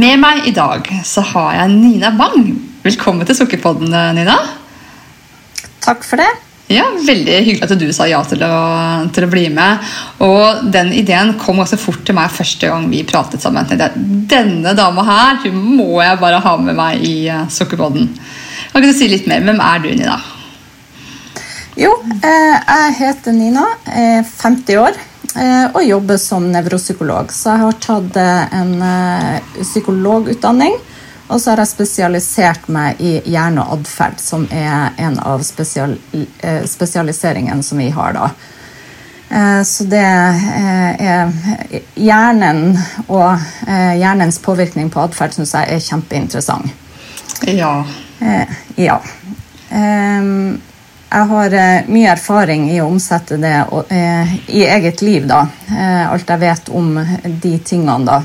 Med meg i dag så har jeg Nina Bang. Velkommen til Sukkerpodden, Nina. Takk for det. Ja, Veldig hyggelig at du sa ja til å, til å bli med. Og den ideen kom også fort til meg første gang vi pratet sammen. Denne dama her hun må jeg bare ha med meg i uh, Sukkerpodden. Kan du si litt mer? Hvem er du, Nina? Jo, eh, jeg heter Nina, Jeg er 50 år eh, og jobber som nevropsykolog. Så jeg har tatt eh, en psykologutdanning. Og så har jeg spesialisert meg i hjerne og atferd, som er en av spesial, spesialiseringene som vi har da. Så det er hjernen og hjernens påvirkning på atferd syns jeg er kjempeinteressant. Ja. Ja. Jeg har eh, mye erfaring i å omsette det eh, i eget liv, da. Eh, alt jeg vet om de tingene, da.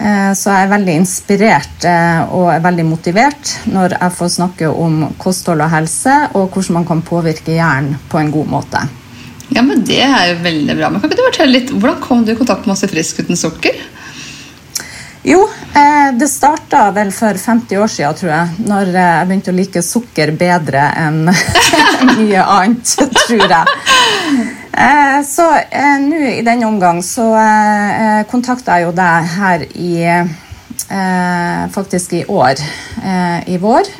Så jeg er veldig inspirert og er veldig motivert når jeg får snakke om kosthold og helse, og hvordan man kan påvirke hjernen på en god måte. Ja, men Det er jo veldig bra. Men kan ikke du fortelle litt, Hvordan kom du i kontakt med i Frisk uten sukker? Jo, eh, det starta vel for 50 år siden, tror jeg. Når eh, jeg begynte å like sukker bedre enn mye annet, tror jeg. Eh, så nå i denne omgang så kontakta jeg jo deg her i faktisk i år, i vår.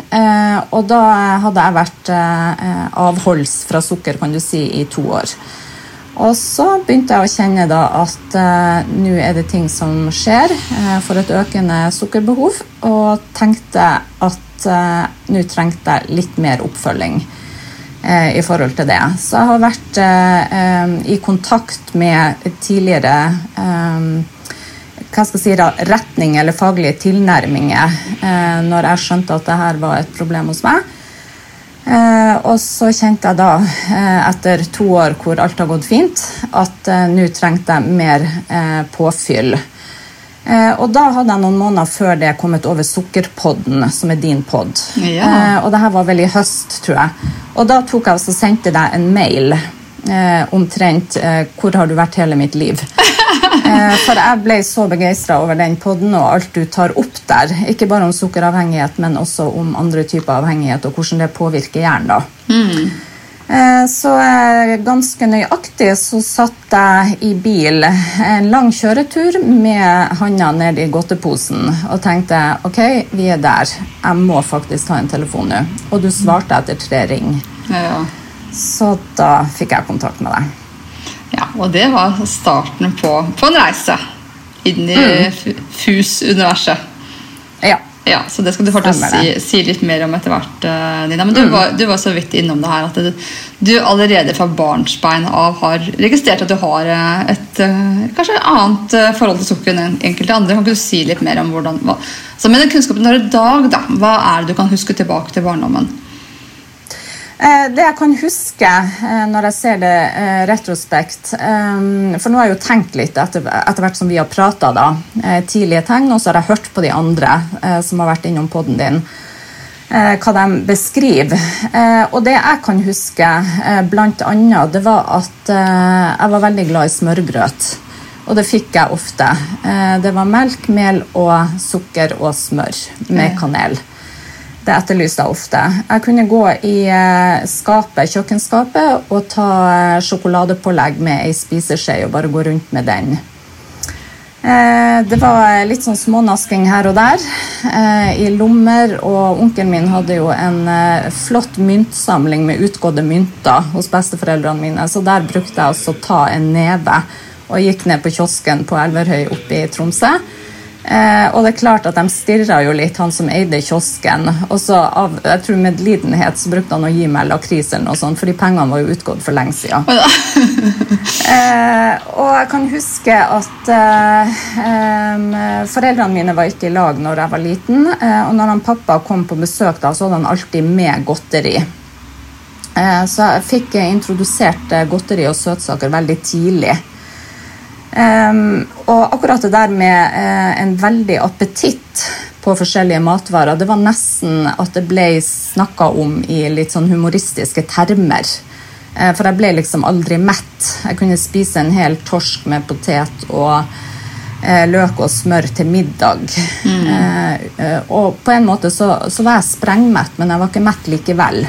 og da hadde jeg vært avholds fra sukker, kan du si, i to år. Og så begynte jeg å kjenne da at eh, nå er det ting som skjer eh, for et økende sukkerbehov, og tenkte at eh, nå trengte jeg litt mer oppfølging i forhold til det. Så jeg har vært i kontakt med tidligere hva skal jeg si da, retning eller faglige tilnærminger når jeg skjønte at dette var et problem hos meg. Eh, og så kjente jeg da, eh, etter to år hvor alt har gått fint, at eh, nå trengte jeg mer eh, påfyll. Eh, og da hadde jeg noen måneder før det kommet over Sukkerpodden, som er din pod. Ja. Eh, og det her var vel i høst, tror jeg. Og da tok jeg og sendte deg en mail omtrent 'Hvor har du vært hele mitt liv?' Eh, for jeg ble så begeistra over den poden og alt du tar opp der. Ikke bare om sukkeravhengighet, men også om andre typer avhengighet og hvordan det påvirker hjernen. Mm. Så eh, ganske nøyaktig så satt jeg i bil en lang kjøretur med handa ned i godteposen og tenkte ok, vi er der. Jeg må faktisk ta en telefon nå. Og du svarte etter tre ring. Ja. Så da fikk jeg kontakt med deg. Ja, og det var starten på, på en reise inn i mm. FUS-universet. Ja. ja. Så det skal du fortsatt si, si, litt mer om etter hvert, eh, Nina. Men du, mm. var, du, var, så vidt innom det her at du, du allerede fra barnsbein av har registrert at du har eh, et kanskje kanskje annet forhold til sukker enn enkelte andre. Kan ikke du si litt mer om hvordan hva, så Med den kunnskapen du har i dag, da, hva er det du kan huske tilbake til barndommen? Eh, det jeg kan huske eh, når jeg ser det eh, retrospekt For nå har jeg jo tenkt litt etter, etter hvert som vi har prata, tidlige tegn, og så har jeg hørt på de andre som har vært innom poden din, hva de beskriver. Og det jeg kan huske, blant annet, det var at jeg var veldig glad i smørgrøt. Og det fikk jeg ofte. Det var melk, mel og sukker og smør med kanel. Det etterlyste jeg ofte. Jeg kunne gå i eh, skapet, kjøkkenskapet og ta eh, sjokoladepålegg med ei spiseskje og bare gå rundt med den. Eh, det var litt sånn smånasking her og der i lommer, og onkelen min hadde jo en flott myntsamling med utgåtte mynter hos besteforeldrene mine, så der brukte jeg altså å ta en neve og gikk ned på kiosken på Elverhøy oppe i Tromsø Eh, og det er klart at de stirra jo litt, han som eide kiosken. Og så av jeg tror medlidenhet så brukte han å gi meg lakris eller noe sånt, fordi pengene var jo utgått for lenge siden. eh, og jeg kan huske at eh, foreldrene mine var ikke i lag når jeg var liten. Eh, og når han pappa kom på besøk, da, så hadde han alltid med godteri. Eh, så jeg fikk introdusert eh, godteri og søtsaker veldig tidlig. Ehm, og akkurat det der med uh, en veldig appetitt på forskjellige matvarer, det var nesten at det ble snakka om i litt sånn humoristiske termer. Uh, for jeg ble liksom aldri mett. Jeg kunne spise en hel torsk med potet og uh, løk og smør til middag. Eh, og på en måte så, så var jeg sprengmett, men jeg var ikke mett likevel.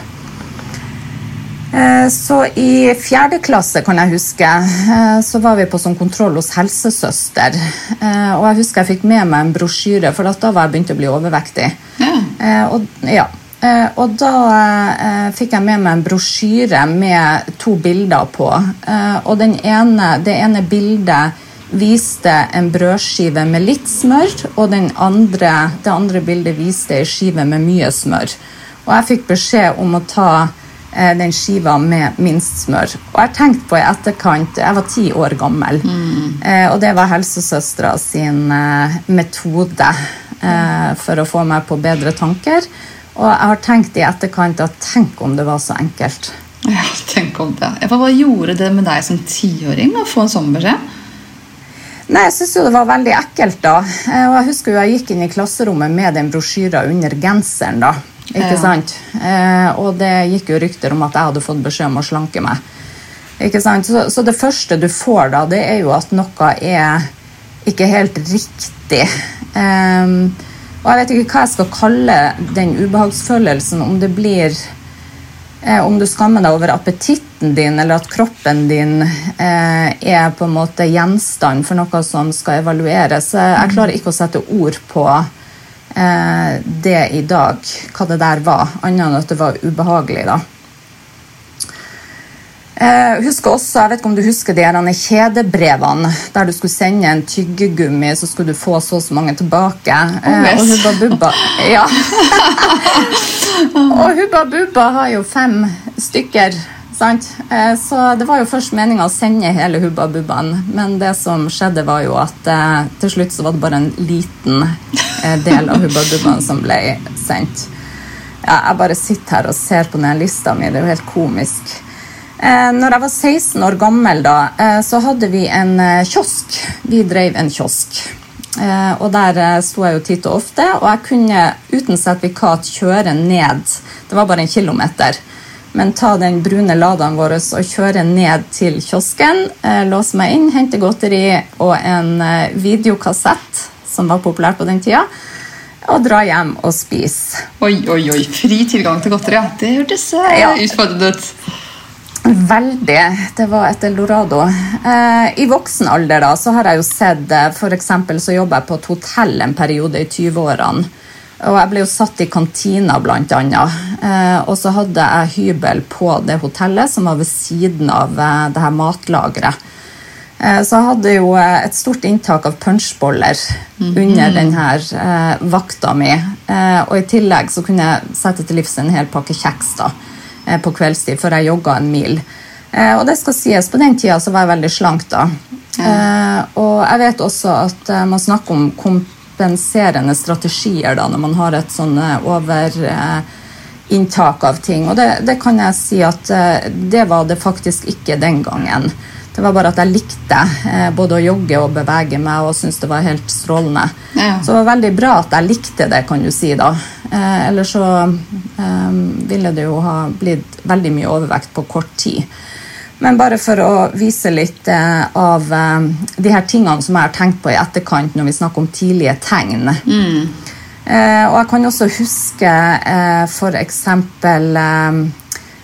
Eh, Så i fjerde klasse kan jeg huske, eh, så var vi på sånn kontroll hos helsesøster. Eh, Og jeg husker jeg fikk med meg en brosjyre, for da var jeg begynt å bli overvektig. Ja. Og, ja. Og da fikk jeg med meg en brosjyre med to bilder på. Og den ene, det ene bildet viste en brødskive med litt smør, og den andre, det andre bildet viste ei skive med mye smør. Og jeg fikk beskjed om å ta den skiva med minst smør. Og jeg tenkte på i etterkant Jeg var ti år gammel, eh, og det var helsesøstera sin eh, metode eh, for å få meg på bedre tanker. Og jeg har tenkt i etterkant at tenk om det var så enkelt. Ja, tenk om det. Hva gjorde det med deg som tiåring å få en sånn beskjed? Nei, Jeg syns det var veldig ekkelt, da. Eh, Og jeg husker jo jeg gikk inn i klasserommet med den brosjyra under genseren, da. Ikke sant? Eh, og det gikk jo rykter om at jeg hadde fått beskjed om å slanke meg. Ikke sant? Så, så det første du får da, det er jo at noe er ikke helt riktig. Ehm, og jeg vet ikke hva jeg skal kalle den ubehagsfølelsen, om det blir Eh, om du skammer deg over appetitten din, eller at kroppen din eh, er på en måte gjenstand for noe som skal evalueres. Eh, Jeg klarer ikke å sette ord på eh, det i dag, hva det der var, annet enn at det var ubehagelig. da. Eh, husker også, jeg vet ikke om du husker de kjedebrevene der du skulle sende en tyggegummi, så skulle du få så og så mange tilbake. Eh, og yes. Hubba Bubba ja. Og Hubba Bubba har jo fem stykker. Sant? Eh, Så det var jo først meninga å sende hele Hubba Bubbaen, men det som skjedde, var jo at eh, til slutt så var det bare en liten eh, del av Hubba Bubbaen som ble sendt. Ja, jeg bare sitter her og ser på denne lista mi. Det er jo helt komisk. Når jeg var 16 år gammel, da, så hadde vi en kiosk. Vi drev en kiosk. Og der sto jeg jo titt og ofte, og jeg kunne uten sertifikat kjøre ned. Det var bare en kilometer. Men ta den brune ladaen vår og kjøre ned til kiosken, eh, låse meg inn, hente godteri og en eh, videokassett, som var populært på den tida, og dra hjem og spise. Oi, oi, oi. Fri tilgang til godteri. Ja. Det hørtes eh, Ja. utfordrende ut. Veldig. Det var et eldorado. Eh, I voksen alder da, så har jeg jo sett F.eks. Så jobba jeg på et hotell en periode i 20-årene. Og jeg ble jo satt i kantina, blant annet. Eh, og så hadde jeg hybel på det hotellet som var ved siden av eh, det her matlageret. Eh, Så jeg hadde jo et stort inntak av punchboller under denne vakta mi. Og i tillegg så kunne jeg sette til livs en hel pakke kjeks da, på kveldstid før jeg jogga en mil. Og det skal sies, på den tida så var jeg veldig slank da. Og jeg vet også at man snakker om kompenserende strategier da, når man har et sånn overinntak over... Eh, av ting. Og det, det kan jeg si at eh, det var det faktisk ikke den gangen. Det var bare at jeg likte eh, både å jogge og bevege meg og syntes det var helt strålende. Ja. Så det var veldig bra at jeg likte det, kan du si da. Eh, ellers så eh, ville det jo ha blitt veldig mye overvekt på kort tid. Men bare for å vise litt eh, av eh, de her tingene som jeg har tenkt på i etterkant når vi snakker om tidlige tegn. Eh, og jeg kan også huske eh, eh,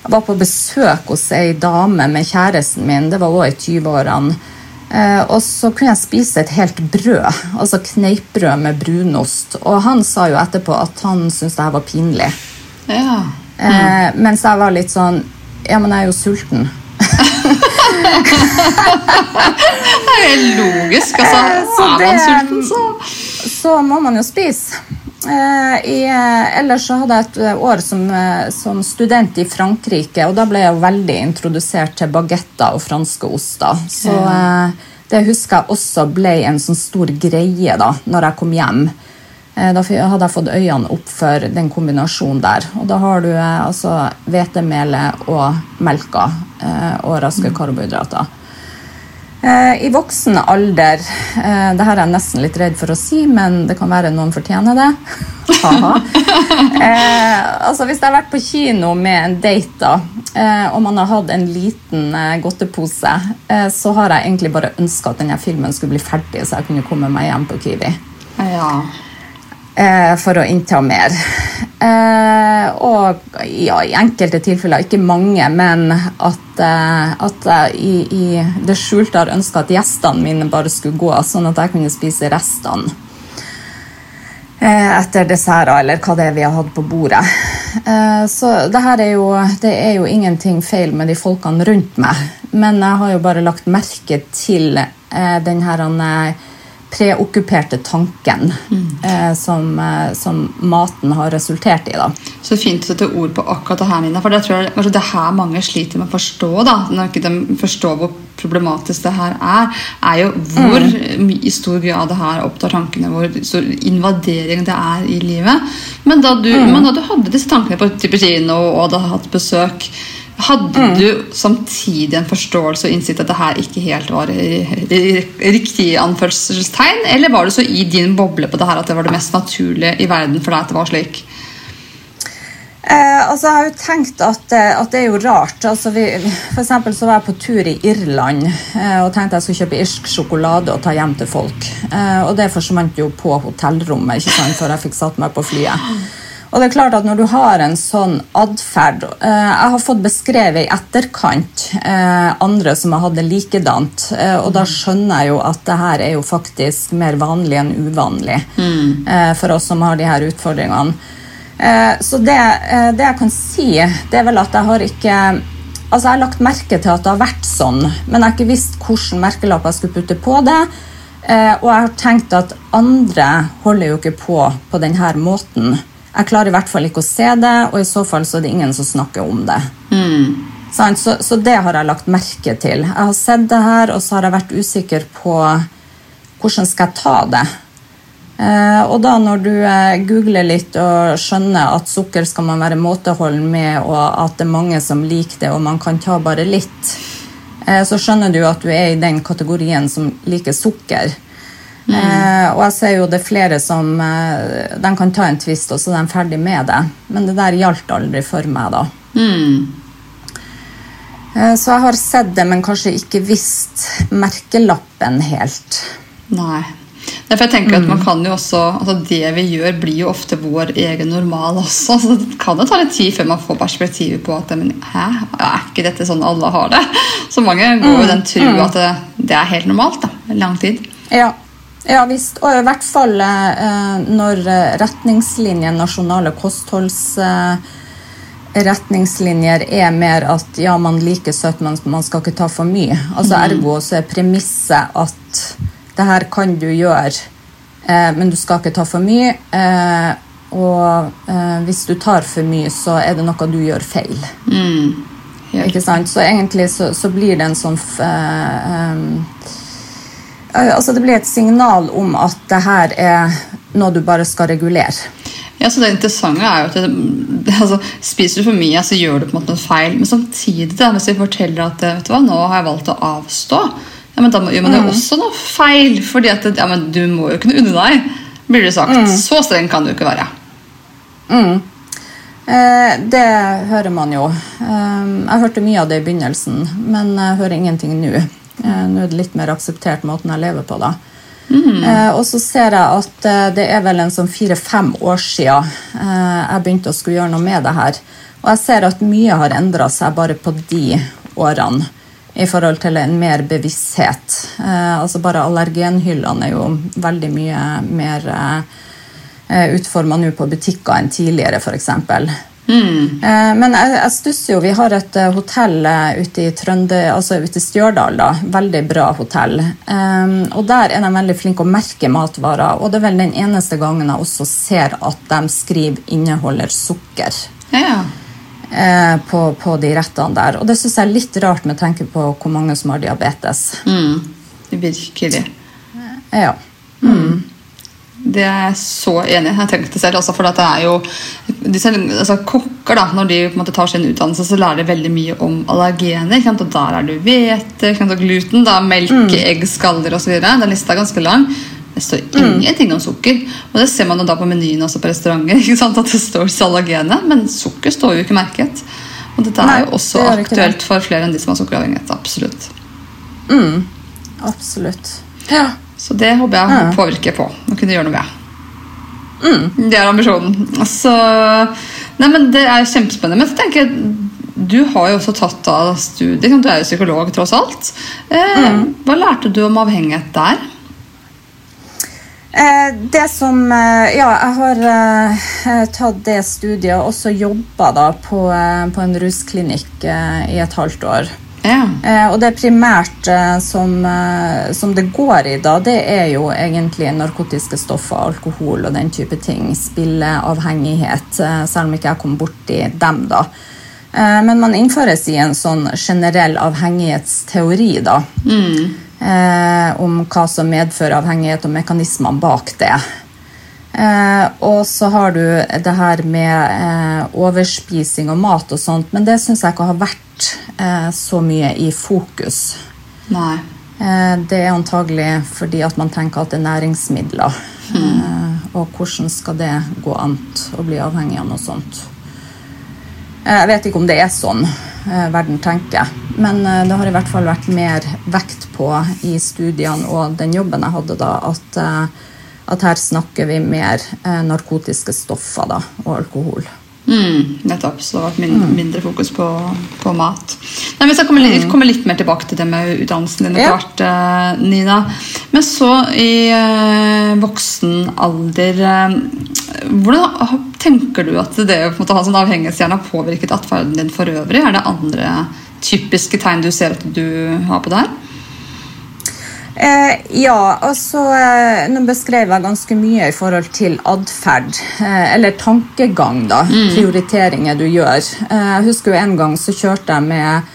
Jeg var på besøk hos ei dame med kjæresten min, det var også i 20-årene. Eh, og så kunne jeg spise et helt brød, altså kneippbrød med brunost. Og han sa jo etterpå at han syntes det her var pinlig. Ja. Eh, mens jeg var litt sånn Ja, men jeg er jo sulten. Det er logisk. Altså, Eh, så er man sulten, så så må man jo spise. Eh, I, ellers så hadde jeg et år som, som, student i Frankrike, og da ble jeg veldig introdusert til bagetter og franske oster. Så ja. det husker jeg også ble en sånn stor greie da når jeg kom hjem. Da hadde jeg fått øynene opp for den kombinasjonen der. Og da har du altså hvetemelet og melka og raske karbohydrater. Eh, I voksen alder eh, det her er jeg nesten litt redd for å si, men det kan være noen fortjener det. eh, altså Hvis jeg har vært på kino med en date, da, eh, og man har hatt en liten eh, godtepose, eh, så har jeg egentlig bare ønska at denne filmen skulle bli ferdig, så jeg kunne komme meg hjem på Kiwi. Ja. For å innta mer. og ja, i enkelte tilfeller, ikke mange, men at Eh, at, jeg i, i, det skjulte har ønska at gjestene mine bare skulle gå, sånn at jeg kunne spise restene eh, etter desserter eller hva det er vi har hatt på bordet. Eh, så det her er jo, det er jo ingenting feil med de folkene rundt meg, men jeg har jo bare lagt merke til den her preokkuperte tanken mm. eh, som, eh, som, maten har resultert i. Da. Så fint å sette ord på akkurat det her, Nina. For det tror jeg kanskje det her mange sliter med å forstå. da, Når ikke de forstår hvor problematisk det her er, er jo hvor mm. i stor grad det her opptar tankene, hvor stor invadering det er i livet. Men da du, mm. men da du hadde disse tankene på type kino og hadde hatt besøk hadde mm. du samtidig en forståelse og innsikt at det her ikke helt var riktig anførselstegn? Eller var det så i din boble på det her at det var det mest naturlige i verden for deg at det var slik? Eh, altså, jeg har jo tenkt at, eh, at det er jo rart. Altså, vi, for eksempel så var jeg på tur i Irland eh, og tenkte jeg skulle kjøpe irsk sjokolade og ta hjem til folk. Eh, og det forsvant jo på hotellrommet ikke sant, før jeg fikk satt meg på flyet. Og det er klart at Når du har en sånn atferd eh, Jeg har fått beskrevet i etterkant eh, andre som har hatt det likedant. Eh, og da skjønner jeg jo at det her er jo faktisk mer vanlig enn uvanlig mm. eh, for oss som har de her utfordringene. Eh, så det, det, jeg kan si, det er vel at jeg har ikke Altså, Jeg har lagt merke til at det har vært sånn, men jeg har ikke visst hvilken merkelapp jeg skulle putte på det. og jeg har tenkt at andre holder jo ikke på på denne måten. Jeg klarer i hvert fall ikke å se det, og i så fall så er det ingen som snakker om det. Mm. Så, så, det har jeg lagt merke til. Jeg har sett det her, og så har jeg vært usikker på hvordan skal jeg ta det. Eh, og da når du eh, googler litt og skjønner at sukker skal man være måteholden med, og at det er mange som liker det, og man kan ta bare litt, eh, så skjønner du at du er i den kategorien som liker sukker. Mm. Eh, og jeg ser jo det er flere som eh, De kan ta en tvist, og så er de ferdig med det. Men det der gjaldt aldri for meg, da. Mm. Eh, så jeg har sett det, men kanskje ikke visst merkelappen helt. Nei. Derfor jeg tenker at man mm. kan jo også, altså Det vi gjør, blir jo ofte vår egen normal også. så Det kan jo ta litt tid før man får perspektivet på at men, hæ, er ikke dette sånn alle har det? Så mange går jo mm. den tro mm. at det, det, er helt normalt. da, Lang tid. Ja, ja visst. Og i hvert fall eh, når eh, retningslinjer, nasjonale kostholdsretningslinjer eh, er mer at ja, man liker søtt, men man skal ikke ta for mye. Altså mm. Ergo så er premisset at det her kan du gjøre, eh, men du skal ikke ta for mye. Eh, og eh, hvis du tar for mye, så er det noe du gjør feil. Mm. Ikke sant? Så egentlig så, så, blir det en sånn Eh, altså det blir et signal om at det her er noe du bare skal regulere. Ja, så Det interessante er jo at det, altså, Spiser du for mye, så gjør du på en måte noe feil. Men samtidig, da, hvis vi forteller at vet du hva, nå har jeg valgt å avstå, ja, men da gjør man jo mm. også noe feil. fordi at ja, men du må jo kunne unne deg, blir det sagt. Mm. Så streng kan du ikke være. Mm. Eh, det hører man jo. Eh, jeg hørte mye av det i begynnelsen, men jeg hører ingenting nå. Eh, nå er det litt mer akseptert måten jeg lever på, da. Mm. Eh, og så ser jeg at eh, det er vel en sånn fire-fem år siden eh, jeg begynte å skulle gjøre noe med det her. Og jeg ser at mye har endra seg bare på de årene i forhold til en mer bevissthet. Eh, altså Bare allergenhyllene er jo veldig mye mer eh, utforma nå på butikker enn tidligere, f.eks. Eh, men jeg, jeg stusser jo. Vi har et eh, hotell eh, ute i Trønde, altså ute i Stjørdal. da, Veldig bra hotell. Um, og Der er de veldig flinke å merke matvarer. Og det er vel den eneste gangen jeg også ser at de skriver 'inneholder sukker'. Ja. På, på de rettene der. Og det syns jeg er litt rart med tanke på hvor mange som har diabetes. Mm. Virkelig. Ja. Det er jeg så enig i. Jeg tenkte selv også, for det er jo disse, altså, Kokker, da, når de måte tar sin utdannelse, så lærer de veldig mye om allergener. Og der er det hvete, gluten, da, melk, egg, skaller osv. Den lista er ganske lang. Det står ingenting om sukker. Og det ser man jo da på menyen også på restauranter. At det står allergener, Men sukker står jo ikke merket. Og dette er Nei, jo også er aktuelt for flere enn de som har sukkeravhengighet. Absolutt. Absolutt. Ja. Så det håper jeg Ja. påvirker på. Å kunne gjøre noe med. Det er ambisjonen. Altså, nei, men Det er kjempespennende. Men så tenker jeg, du har jo også tatt da studiet. Du er jo psykolog, tross alt. Eh, Hva lærte du om avhengighet der? Eh, det som eh, Ja, jeg har eh, tatt det studiet og også jobba på, på en rusklinikk i et halvt år. Ja. Eh, og det primært eh, som, eh, som det går i da, det er jo egentlig narkotiske stoffer, alkohol og den type ting. Spilleavhengighet, eh, selv om ikke jeg kom borti dem, da. Eh, men man innføres i en sånn generell avhengighetsteori, da. Eh, om hva som medfører avhengighet og mekanismene bak det. Eh, og så har du det her med eh, overspising og mat og sånt, men det syns jeg ikke har vært eh, så mye i fokus. Nei. Eh, det er antagelig fordi at man tenker at det er næringsmidler. Eh, og hvordan skal det gå an å bli avhengig av noe sånt? Eh, Jeg vet ikke om det er sånn verden tenker, men det har i hvert fall vært mer vekt på i studiene og den jobben jeg hadde da, at, at her snakker vi mer eh, narkotiske stoffer da, og alkohol. Mm, nettopp. Så det har vært min, mindre fokus på, på mat. Nei, vi skal komme litt, komme litt mer tilbake til det med utdannelsen din etter Ja. hvert, eh, Nina. Men så i eh, voksen alder eh, Hvordan tenker du at det å ha sånn avhengighetshjerne har påvirket atferden din for øvrig? Er det andre typiske tegn du ser at du har på det her? Eh, ja, altså eh, Nå beskrev jeg ganske mye i forhold til atferd, eh, eller tankegang, da. Prioriteringer du gjør. Eh, jeg husker jo en gang så kjørte jeg med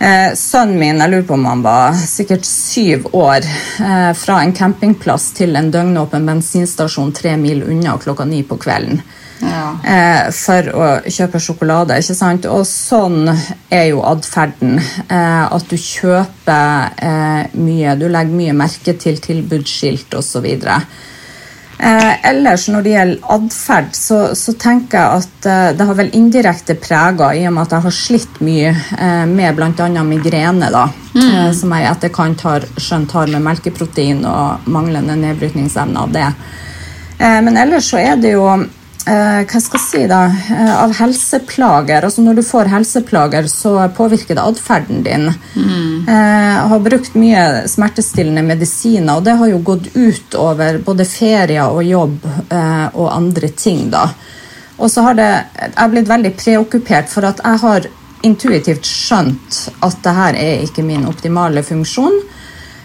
eh, sønnen min, jeg lurer på om han var sikkert syv år, eh, fra en campingplass til en døgnåpen bensinstasjon tre mil unna klokka ni på kvelden Ja. eh, for å kjøpe sjokolade. ikke sant? Og sånn er jo atferden. Eh, at du kjøper eh, mye, du legger mye merke til tilbudsskilt osv. Eh, ellers når det gjelder atferd, så, så tenker jeg at eh, det har vel indirekte prega, i og med at jeg har slitt mye eh, med bl.a. migrene, da, eh, som jeg i etterkant har skjønt har med melkeprotein og manglende nedbrytningsevne av det. Eh, men ellers så er det jo hva skal jeg si da, eh, av helseplager. Altså Når du får helseplager, så påvirker det atferden din. Eh, jeg har brukt mye smertestillende medisiner, og det har jo gått ut over både ferier og jobb eh, og andre ting. da. Og så har det, jeg har blitt veldig preokkupert for at jeg har intuitivt skjønt at det her er ikke min optimale funksjon.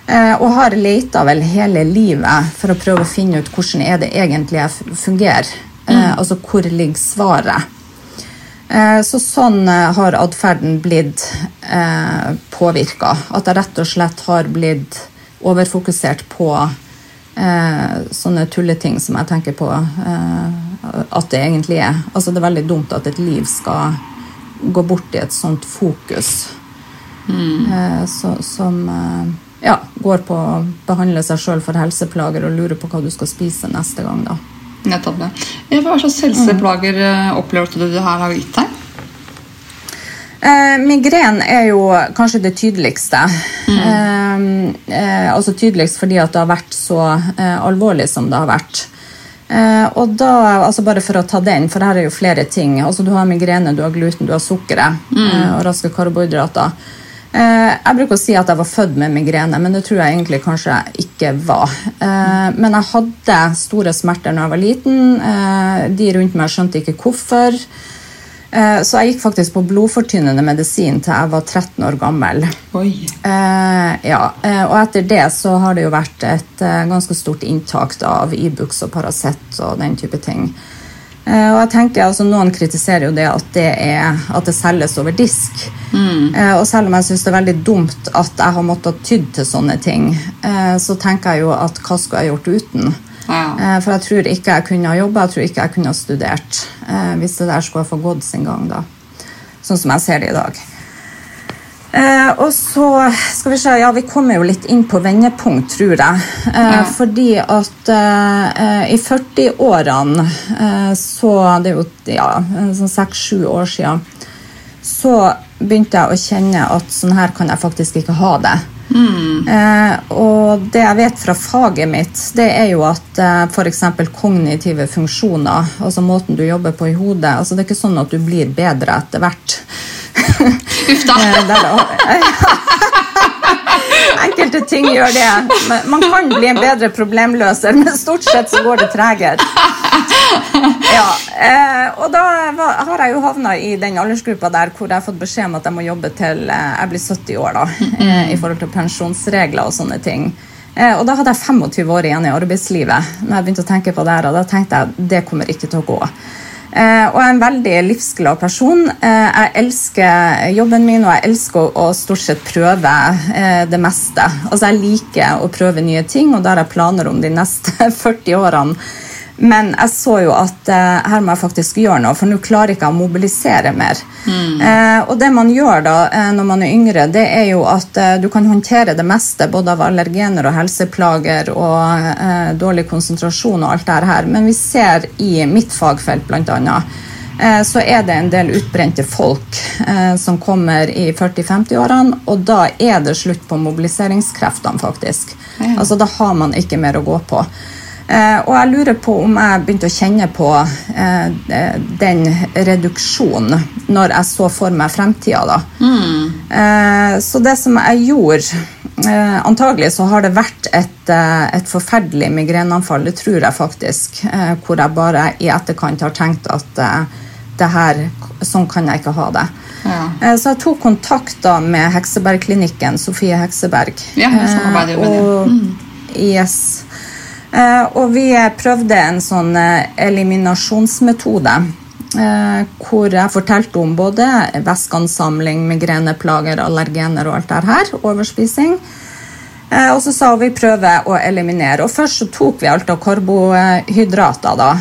Eh, og har leita vel hele livet for å prøve å finne ut hvordan er det egentlig jeg fungerer. Eh, altså hvor ligger svaret. Eh, så sånn eh, har atferden blitt eh, påvirka. At jeg rett og slett har blitt overfokusert på eh, sånne tulleting som jeg tenker på eh, at det egentlig er. Altså Det er veldig dumt at et liv skal gå bort i et sånt fokus. Eh, så, som ja, går på å behandle seg sjøl for helseplager og lure på hva du skal spise neste gang. da. Nettopp det. Eh, Hva slags helseplager mm. opplever du det her har gitt deg? Eh, migren er jo kanskje det tydeligste. Mm. eh, altså tydeligst fordi at det har vært så eh, alvorlig som det har vært. Eh, og da, altså Bare for å ta den, for her er jo flere ting. Altså Du har migrene, du har gluten, du har sukkeret eh, og raske karbohydrater. Eh, jeg bruker å si at jeg var født med migrene, men det tror jeg egentlig kanskje jeg ikke var. Eh, men jeg hadde store smerter når jeg var liten. Eh, de rundt meg skjønte ikke hvorfor. Eh, så jeg gikk faktisk på blodfortynnende medisin til jeg var 13 år gammel. Oi. Eh, ja, eh, Og etter det så har det jo vært et ganske stort inntak av Ibux og Paracet og den type ting. Eh, og jeg tenker, altså Noen kritiserer jo det at det, er, at det selges over disk. Mm. og selv om jeg syns det er veldig dumt at jeg har måttet tydd til sånne ting, eh, så tenker jeg jo at hva skulle jeg gjort uten? Ja. Eh, For jeg tror ikke jeg kunne ha jobba, jeg tror ikke jeg kunne ha studert eh, hvis det der skulle ha fått gått sin gang, da. Sånn som jeg ser det i dag. Eh, og så skal vi se, ja, vi kommer jo litt inn på vendepunkt, tror jeg. Eh, Ja. Fordi at eh, eh, i 40-årene, eh, så det er jo ja, sånn seks-sju år siden, så begynte jeg å kjenne at sånn her kan jeg faktisk ikke ha det. Eh, og det jeg vet fra faget mitt, det er jo at eh, f.eks. kognitive funksjoner, altså måten du jobber på i hodet, altså det er ikke sånn at du blir bedre etter hvert. Uff da. Eh, Enkelte ting gjør det. Men Man kan bli en bedre problemløser, men stort sett så går det tregere. Ja, og da var, har jeg jo havna i den aldersgruppa der hvor jeg har fått beskjed om at jeg må jobbe til eh, jeg blir 70 år. da, eh, I forhold til pensjonsregler og sånne ting. Eh, og da hadde jeg 25 år igjen i arbeidslivet. Når jeg begynte å tenke på det her, og da tenkte jeg det kommer ikke til å gå. Eh, og jeg er en veldig livsglad person. Eh, jeg elsker jobben min, og jeg elsker å, stort sett prøve eh, det meste. Altså Jeg liker å prøve nye ting, og da har jeg planer om de neste 40 årene. Men jeg så jo at eh, her må jeg faktisk gjøre noe, for nå klarer jeg ikke å mobilisere mer. Eh, og det man gjør da eh, når man er yngre, det er jo at eh, du kan håndtere det meste, både av allergener og helseplager og eh, dårlig konsentrasjon og alt det her. Men vi ser i mitt fagfelt annet, eh, så er det en del utbrente folk eh, som kommer i 40-50-årene, og da er det slutt på mobiliseringskreftene, faktisk. Ja. Altså Da har man ikke mer å gå på. Eh, og jeg lurer på om jeg begynte å kjenne på eh, den reduksjonen når jeg så for meg fremtida. da. Eh, så det som jeg gjorde eh, Antagelig så har det vært et, et forferdelig migreneanfall, det tror jeg faktisk. Eh, hvor jeg bare i etterkant har tenkt at det her, sånn kan jeg ikke ha det. Ja. Eh, Så jeg tok kontakt da med Heksebergklinikken, Sofie Hekseberg. Ja, jeg samarbeider jo med det. og, Yes. Eh, og vi prøvde en sånn eh, eliminasjonsmetode. eh, Hvor jeg fortalte om både væskeansamling, migreneplager, allergener og alt det her. Overspising. Og så sa vi prøver å eliminere. Og først så tok vi alt av karbohydrater. da.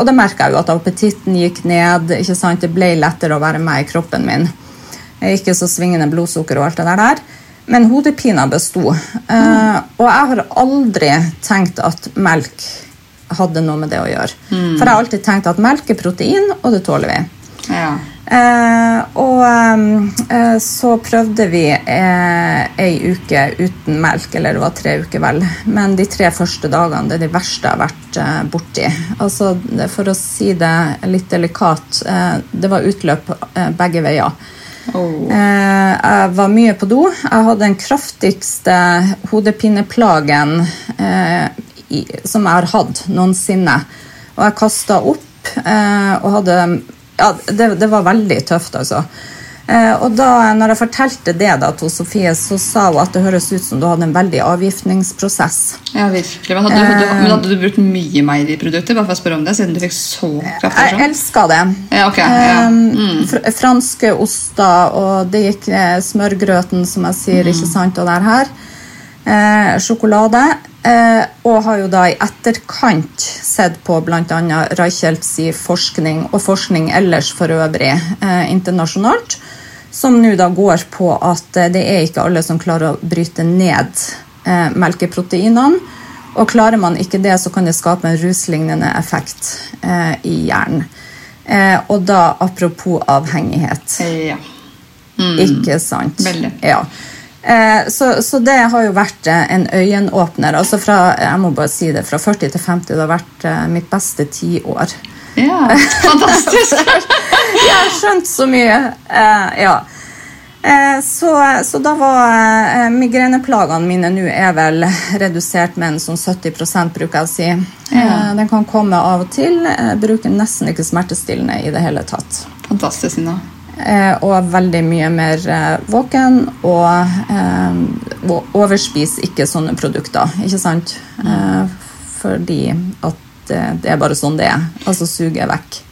Og det merka jeg jo at appetitten gikk ned. ikke sant? Det ble lettere å være med i kroppen min. Ikke så svingende blodsukker og alt det der. Men hodepina besto. Mm. og jeg har aldri tenkt at melk hadde noe med det å gjøre. For jeg har alltid tenkt at melk er protein, og det tåler vi. Ja. Eh, og eh, så prøvde vi eh, ei uke uten melk, eller det var tre uker vel. Men de tre første dagene det er de verste jeg har vært eh, borti. Altså, for å si det litt delikat, eh, det var utløp eh, begge veier. Oh. Eh, jeg var mye på do. Jeg hadde den kraftigste hodepineplagen eh, som jeg har hatt noensinne. Og jeg kasta opp eh, og hadde Ja, det, det var veldig tøft, altså. Eh, og da når jeg fortalte det da til Sofie, så sa hun at det høres ut som du hadde en veldig avgiftningsprosess. ja, virkelig. Men hadde, du, hadde, men hadde du brukt mye meieriprodukter? Bare for å spørre om det, siden du fikk så kraftig sånn? Jeg elska det. Ja, okay. Ja. Mm. fr franske oster, og det gikk eh, smørgrøten, som jeg sier, ikke sant, og der her. Eh, sjokolade. Eh, og har jo da i etterkant sett på bl.a. Reichelt forskning, og forskning ellers for øvrig eh, internasjonalt, som nå da går på at eh, det er ikke alle som klarer å bryte ned eh, melkeproteinene. Og klarer man ikke det, så kan det skape en ruslignende effekt eh, i hjernen. Eh, og da apropos avhengighet. ja. Ikke sant? Mm. Veldig. Ja. Eh, så, så det har jo vært en øyenåpner. Altså fra, jeg må bare si det, fra 40 til 50 det har vært mitt beste tiår. ja. Fantastisk! Jeg har skjønt så mye. Uh, ja. Eh, så, så da var eh, migreneplagene mine nå er vel redusert med en sånn 70 bruker jeg å si. Ja. den kan komme av og til. Bruker nesten ikke smertestillende i det hele tatt. Fantastisk, Nina. Eh, og veldig mye mer våken, og, og overspis ikke sånne produkter, ikke sant? Eh, fordi at det, det er bare sånn det er. Altså suger vekk.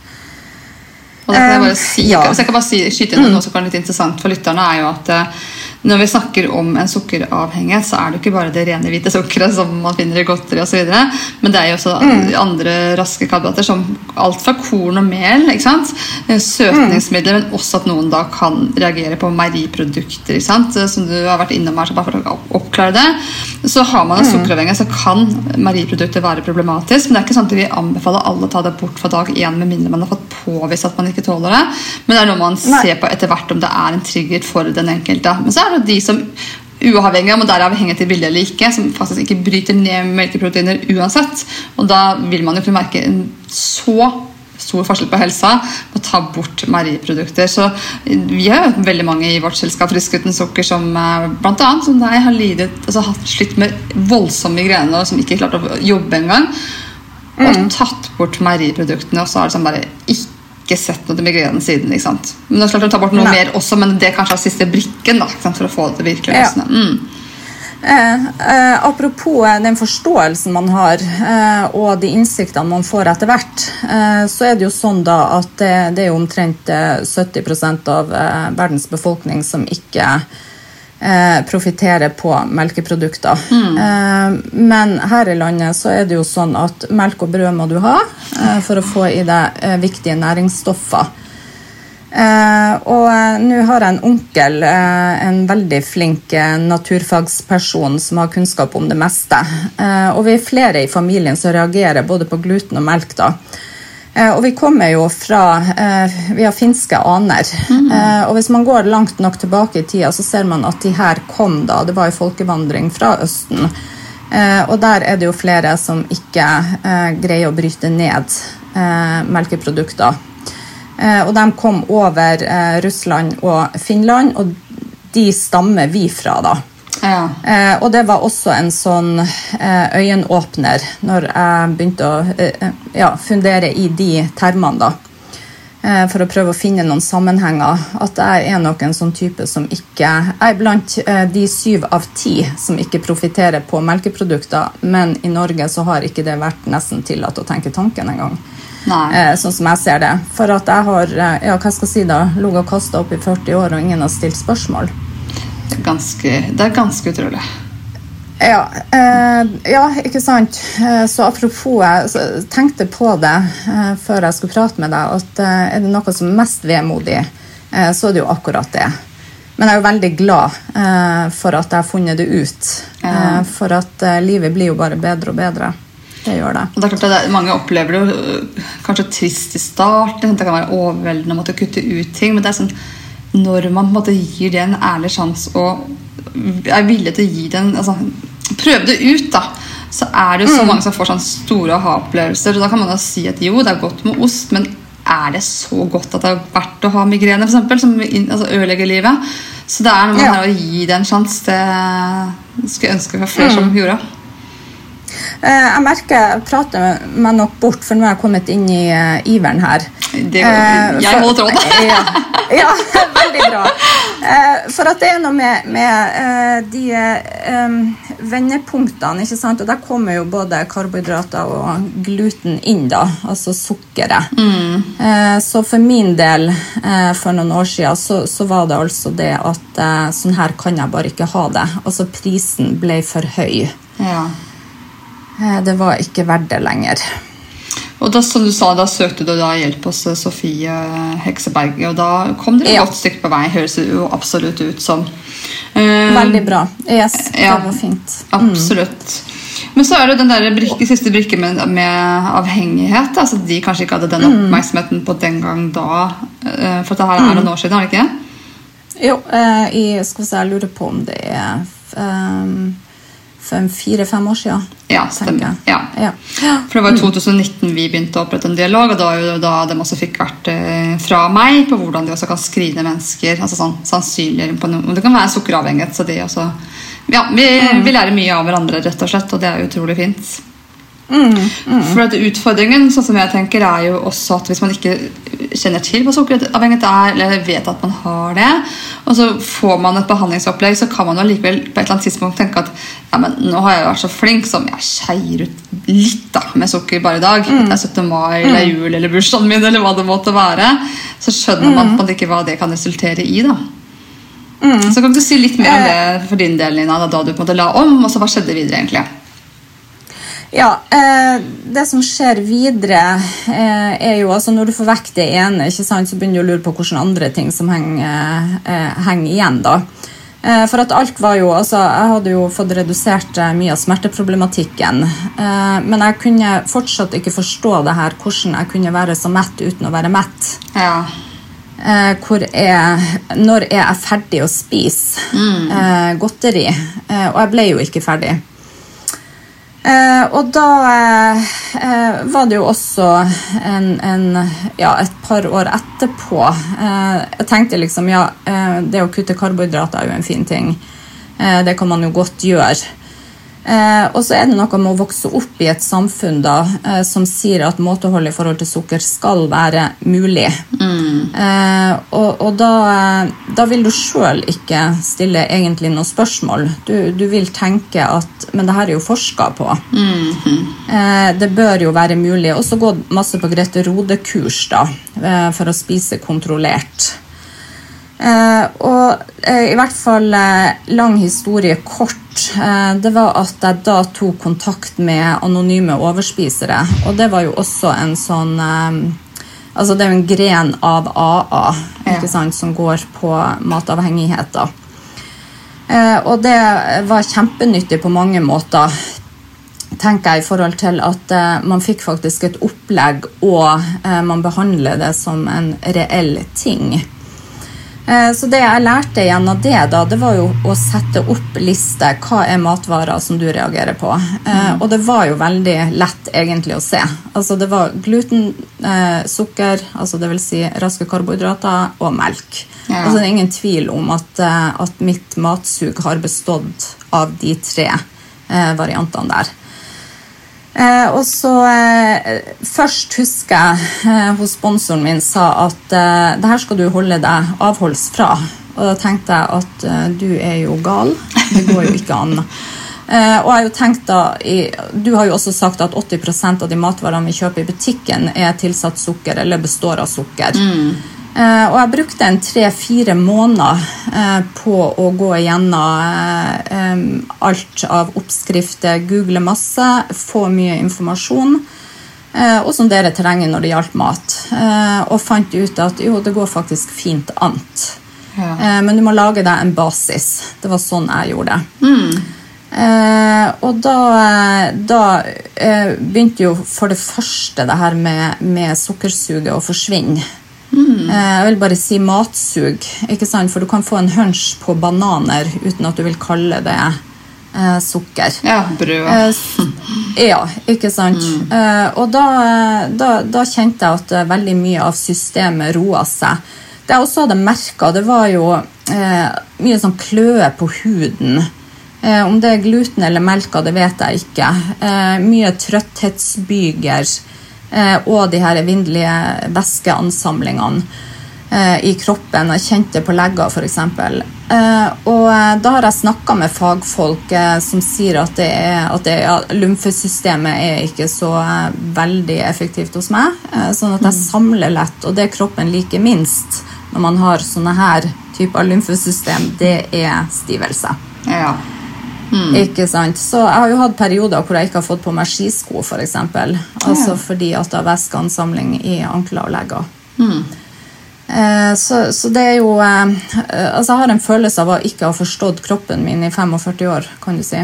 Og kan jeg bare si, ja. Hvis jeg kan bare si, skyte inn noe som kan være litt interessant for lytterne, er jo at eh, når vi snakker om en sukkeravhengighet, så er det ikke bare det rene hvite sukkeret som man finner i godteri osv., men det er jo også Mm. andre raske karbohydrater som alt fra korn og mel, ikke sant? Søtningsmidler, søtningsmidler, men også at noen da kan reagere på meieriprodukter, ikke sant? Eh, som du har vært innom her, så bare for å oppklare det. Så har man en Mm. sukkeravhengighet, så kan meieriprodukter være problematisk, men det er ikke sånn at vi anbefaler alle å ta det bort fra dag én med mindre man har fått påvist at man ikke tåler det. Men det er noe man Nei. ser på etter hvert om det er en trigger for den enkelte. Men så er det de som uavhengig av om det er avhengig til vilje eller ikke, som faktisk ikke bryter ned melkeproteiner uansett. Og da vil man jo kunne merke en så stor forskjell på helsa med å ta bort meieriprodukter. Så vi har jo veldig mange i vårt selskap Frisk uten sukker som bl.a. blant annet som deg har lidet, altså hatt slitt med voldsomme migrener og som ikke klarte å jobbe engang. Og tatt bort meieriproduktene, og så har det sånn bare ikke sett noe til migrenen siden. ikke sant? Men det er klart å ta bort noe Nei. mer også, men det er kanskje er siste brikken da, ikke sant? for å få det til å virkelig Ja. Mm. Eh, eh, apropos eh, den forståelsen man har, eh, og de innsiktene man får etter hvert, eh, så er det jo sånn da at det, det er jo omtrent eh, 70% av eh, verdens befolkning som ikke eh, profitterer på melkeprodukter. Eh, men her i landet så er det jo sånn at melk og brød må du ha eh, for å få i deg eh, viktige næringsstoffer. Eh, og eh, nå har jeg en onkel, eh, en veldig flink eh, naturfagsperson som har kunnskap om det meste. Eh, og vi er flere i familien som reagerer både på gluten og melk. da. Eh, og vi kommer jo fra eh, Vi har finske aner. Mm. og hvis man går langt nok tilbake i tida, så ser man at de her kom da. Det var jo folkevandring fra Østen. Eh, og der er det jo flere som ikke eh, greier å bryte ned eh, melkeprodukter. Eh, og de kom over eh, Russland og Finland, og de stammer vi fra, da. Ja. Eh, og det var også en sånn eh, øyenåpner når jeg begynte å eh, ja, fundere i de termene, da. Eh, for å prøve å finne noen sammenhenger. At jeg er nok en sånn type som ikke Jeg er blant eh, de syv av ti som ikke profitterer på melkeprodukter, men i Norge så har ikke det vært nesten tillatt å tenke tanken engang. Nei. Eh, sånn som jeg ser det. For at jeg har eh, ja, hva skal jeg si da, ligget og kasta opp i 40 år, og ingen har stilt spørsmål. Ganske, det er ganske utrolig. Ja, eh, ja, ikke sant. Eh, så apropos, jeg tenkte på det eh, før jeg skulle prate med deg, at eh, er det noe som er mest vemodig, eh, så er det jo akkurat det. Men jeg er jo veldig glad eh, for at jeg har funnet det ut. Eh, for at livet blir jo bare bedre og bedre. Det gjør det. Og det er klart at Mange opplever det jo kanskje trist i starten. Det kan være overveldende å måtte kutte ut ting. Men det er sånn, når man på en måte gir det en ærlig sjanse og er villig til å gi den altså, Prøve det ut, da. Så er det jo så mange som får sånne store aha-opplevelser. Og da kan man jo si at jo, det er godt med ost, men er det så godt at det er verdt å ha migrene, for eksempel, som altså, ødelegger livet? Så det er noe med Ja. å gi det en sjanse. Det skulle jeg ønske var flere som gjorde. Eh, jeg merker jeg prater meg nok bort, for nå har jeg kommet inn i eh, iveren her. Det, Eh, jeg holder tråden. ja, ja, veldig bra. Eh, for at det er noe med, med de um, vendepunktene, ikke sant? Og der kommer jo både karbohydrater og gluten inn, da. Altså sukkeret. Eh, så for min del, eh, for noen år siden, så, så var det altså det at sånn her kan jeg bare ikke ha det. Altså prisen ble for høy. Ja. Eh, det var ikke verdt det lenger. Og da, som du sa, da søkte du da hjelp hos eh, Sofie Hekseberg, og da kom dere et Ja. godt stykke på vei, høres det jo absolutt ut som. Eh, Veldig bra. Yes, det var fint. Absolutt. Men så er det den der brikke, siste brikken med, med avhengighet. Altså de kanskje ikke hadde den Mm. oppmerksomheten på den gang da. eh, For dette her er noen år siden, er det ikke? Jo, eh, i, skal vi se, jeg lurer på om det er um, for fire-fem år siden. Ja, stemmer. Ja. Ja. For det var i 2019 vi begynte å opprette en dialog, og da da de også fikk vært eh, fra meg på hvordan de også kan skrine mennesker. altså sånn sannsynlig på noe. Det kan være sukkeravhengighet, så de også Ja, vi, vi lærer mye av hverandre, rett og slett, og det er utrolig fint. For at Utfordringen sånn som jeg tenker, er jo også at hvis man ikke kjenner til hva sukkeravhengighet er, eller vet at man har det, og så får man et behandlingsopplegg, så kan man jo likevel på et eller annet tidspunkt tenke at ja, men nå har jeg vært så flink som jeg skeier ut litt da, med sukker bare i dag. Det er 17. mai eller jul eller bursdagen min eller hva det måtte være. Så skjønner man på en måte ikke hva det kan resultere i. da. Så kan du si litt mer om det for din del, Nina, da du på en måte la om, og så hva skjedde videre egentlig? Ja, eh, Det som skjer videre, eh, er jo altså når du får vekk det ene, ikke sant, så begynner du å lure på hvilke andre ting som henger, eh, henger igjen. da. Eh, For at alt var jo, altså Jeg hadde jo fått redusert eh, mye av smerteproblematikken. eh, Men jeg kunne fortsatt ikke forstå det her, hvordan jeg kunne være så mett uten å være mett. Ja. Eh, er, når er jeg ferdig å spise eh, godteri? Eh, og jeg ble jo ikke ferdig. Eh, og da eh, eh, var det jo også en, en, ja, et par år etterpå eh, Jeg tenkte liksom ja, eh, det å kutte karbohydrater er jo en fin ting. Eh, det kan man jo godt gjøre. Eh, og så er det noe med å vokse opp i et samfunn da, eh, som sier at måtehold i forhold til sukker skal være mulig. Eh, og og da, eh, da vil du sjøl ikke stille egentlig noe spørsmål. Du, du vil tenke at Men det her er jo forska på. Eh, det bør jo være mulig. Og så gå masse på Grete Rode-kurs eh, for å spise kontrollert. Eh, og eh, i hvert fall eh, lang historie kort. Eh, det var at jeg da tok kontakt med anonyme overspisere. Og det var jo også en sånn Altså det er jo en gren av AA ikke Ja. sant, som går på matavhengighet. da. Eh, og det var kjempenyttig på mange måter tenker jeg i forhold til at eh, man fikk faktisk et opplegg, og eh, man behandler det som en reell ting. Eh, så det jeg lærte gjennom det, da, det var jo å sette opp liste. Hva er matvarer som du reagerer på? Mm. og det var jo veldig lett egentlig å se. Altså det var gluten, eh, sukker, altså det vil si raske karbohydrater, og melk. Ja. Altså det er ingen tvil om at, eh, at mitt matsug har bestått av de tre eh, variantene der. Eh, og så eh, Først husker jeg eh, hos sponsoren min sa at eh, det her skal du holde deg avholds fra. Og da tenkte jeg at eh, du er jo gal. Det går jo ikke an. Eh, og jeg har jo tenkt da, i, Du har jo også sagt at 80% av de matvarene vi kjøper i butikken, er tilsatt sukker eller består av sukker. Eh, og jeg brukte en tre-fire måneder eh, på å gå igjennom eh, alt av oppskrifter, google masse, få mye informasjon. eh, og sondere terrenget når det gjaldt mat. Eh, og fant ut at jo, det går faktisk fint an. Ja. Eh, men du må lage deg en basis. Det var sånn jeg gjorde det. Eh, og da, da eh, begynte jo for det første det her med, med sukkersuget å forsvinne. Eh, jeg vil bare si matsug, ikke sant? for du kan få en hunch på bananer uten at du vil kalle det eh, sukker. ja, brød. Eh, ja, ikke sant? Eh, og da, da, da kjente jeg at eh, veldig mye av systemet roa seg. Det jeg også hadde merka, det var jo eh, mye sånn kløe på huden. Eh, om det er gluten eller melka, det vet jeg ikke. Eh, mye trøtthetsbyger eh, og de her evinnelige væskeansamlingene eh, i kroppen. Jeg kjente på legger, f.eks. Eh, og eh, da har jeg snakka med fagfolk eh, som sier at, det er, at det, ja, lymfesystemet er ikke så eh, veldig effektivt hos meg. Eh, sånn at jeg samler lett, og det kroppen liker minst når man har sånne her typer lymfesystem, det er stivelse. Ja. Ikke sant? Så jeg har jo hatt perioder hvor jeg ikke har fått på meg skisko, for eksempel. Altså fordi at det har væskeansamling i ankler og legger. Eh, så, så det er jo eh, Altså, jeg har en følelse av å ikke ha forstått kroppen min i 45 år, kan du si.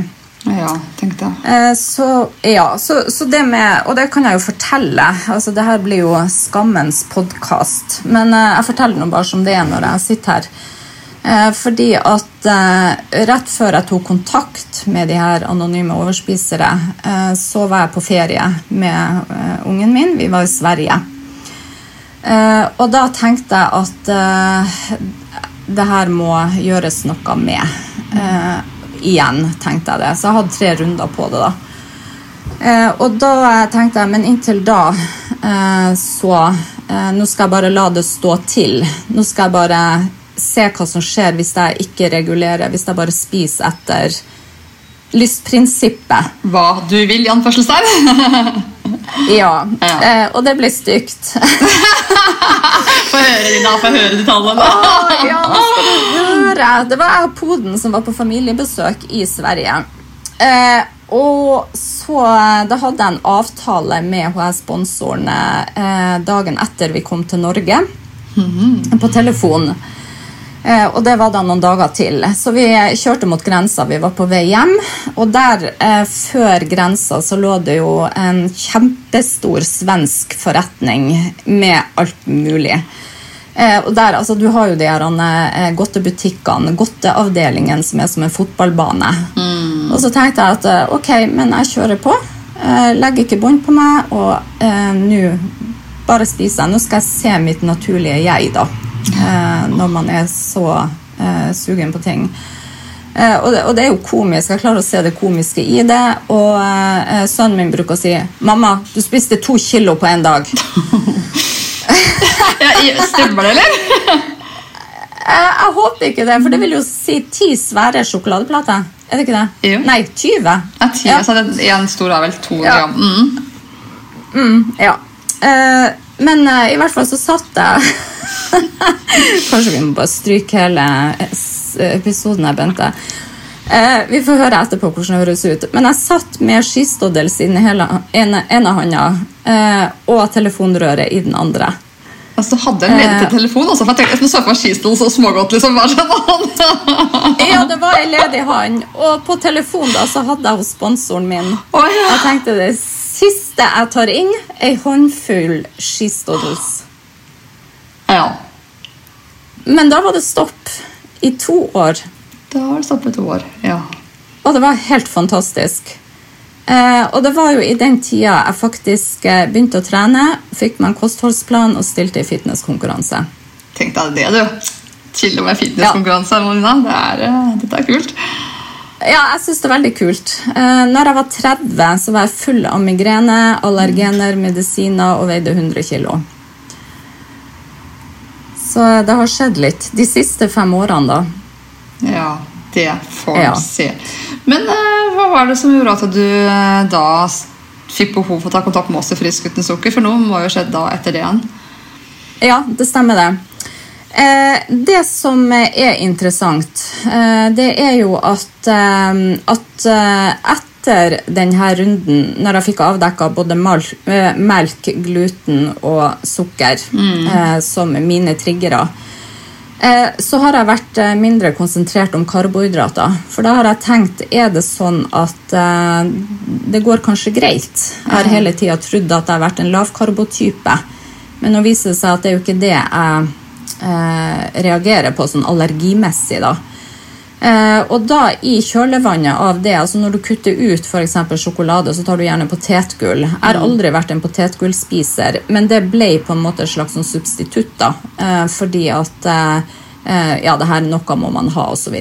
ja, tenkte jeg. Eh, så ja, så, så det med Og det kan jeg jo fortelle. altså Det her blir jo skammens podkast. Men jeg forteller nå bare som det er når jeg sitter her. Eh, fordi at eh, rett før jeg tok kontakt med de her anonyme overspisere, eh, så var jeg på ferie med ungen min. Vi var i Sverige. Og da tenkte jeg at det her må gjøres noe med. Igjen, tenkte jeg det. Så jeg hadde tre runder på det, da. Og da tenkte jeg, men inntil da så Nå skal jeg bare la det stå til. Nå skal jeg bare se hva som skjer hvis jeg ikke regulerer, hvis jeg bare spiser etter lystprinsippet. Hva du vil, i anførselstegn. Ja. Ja. Eh, og det ble stygt. Få høre de da, få høre de tallene. ja, skal du høre? Det var jeg og Poden som var på familiebesøk i Sverige. Eh, og så eh, Da hadde jeg en avtale med HS-sponsorene eh, dagen etter vi kom til Norge, på telefon. Eh, og det var da noen dager til. Så vi kjørte mot grensa. Vi var på vei hjem. Og der, eh, før grensa, så lå det jo en kjempestor svensk forretning med alt mulig. Eh, og der, altså, du har jo de her eh, godtebutikkene, godteavdelingen som er som en fotballbane. Og så tenkte jeg at ok, men jeg kjører på. Legger ikke bånd på meg, og eh, nå bare spiser jeg. Nå skal jeg se mitt naturlige jeg, da. Eh, når man er så eh, sugen på ting. Eh, og, det, og det er jo komisk. Jeg klarer å se det komiske i det. Og eh, sønnen min bruker å si 'Mamma, du spiste to kilo på én dag'. Stemmer det, eller? Eh, jeg håper ikke det, for det vil jo si ti svære sjokoladeplater. Er det ikke det? Jo. Nei, 20. Ja, ti, Ja. så det en stor er vel to Ja. gram. Mm. Ja. Eh, men uh, i hvert fall så satt jeg Kanskje vi må bare stryke hele episoden her, Bente. Uh, vi får høre etterpå hvordan det høres ut. Men jeg satt med skistoddels i den ene, ene handa eh, og telefonrøret i den andre. Altså, hadde en ledig telefon også, for jeg tenkte, jeg så for meg skistol så smågodt, liksom. Ja, det var ei ledig hånd, og på telefonen da så hadde jeg hos sponsoren min. Oh, ja. Jeg tenkte det siste jeg tar inn, ei håndfull skistoddels. ja. Men da var det stopp i to år. Da var det stoppet to år. Ja. Og det var helt fantastisk. Eh, og det var jo i den tida jeg faktisk eh, begynte å trene, fikk meg en kostholdsplan og stilte i fitnesskonkurranse. Tenk deg det, du. Chille med fitnesskonkurranse. Ja. Det er, eh, dette er kult. Ja, jeg syns det er veldig kult. Eh, når jeg var 30, så var jeg full av migrene, allergener, medisiner og veide 100 kg. Så det har skjedd litt de siste fem årene, da. Ja, det får Ja. se. Men eh, hva var det som gjorde at du eh, da fikk behov for å ta kontakt med oss i Frisk uten sukker? For noe må jo skjedd da etter det igjen. Ja, det stemmer det. Eh, det som er interessant, eh, det er jo at, eh, at etter denne runden, når jeg fikk avdekka både melk, gluten og sukker mm. som mine triggere, så har jeg vært mindre konsentrert om karbohydrater. For da har jeg tenkt er det sånn at det går kanskje greit. Jeg har hele tida trodd at jeg har vært en lavkarbotype. Men nå viser det seg at det er jo ikke det jeg eh, reagerer på sånn allergimessig. da. Eh, og da i kjølevannet av det, altså når du kutter ut eksempel sjokolade, så tar du gjerne potetgull. Jeg har aldri vært en potetgullspiser, men det ble på en måte et slags sånn substitutt. da, eh, Fordi at eh, ja, det her noe må man ha, osv.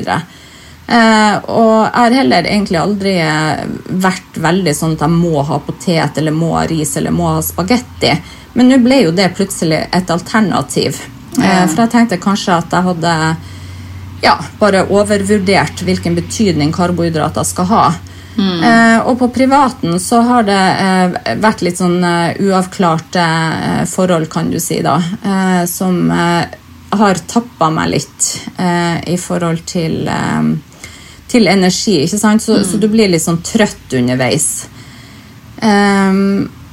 Eh, og jeg har heller egentlig aldri vært veldig sånn at jeg må ha potet eller må ha ris eller må ha spagetti. Men nå ble jo det plutselig et alternativ. Eh, for jeg tenkte kanskje at jeg hadde ja, bare overvurdert hvilken betydning karbohydrater skal ha. Eh, og på privaten så har det eh, vært litt sånn uh, uavklarte eh, forhold, kan du si, da. Eh, som har tappa meg litt i forhold til, til energi. ikke sant? Så, så du blir litt sånn trøtt underveis.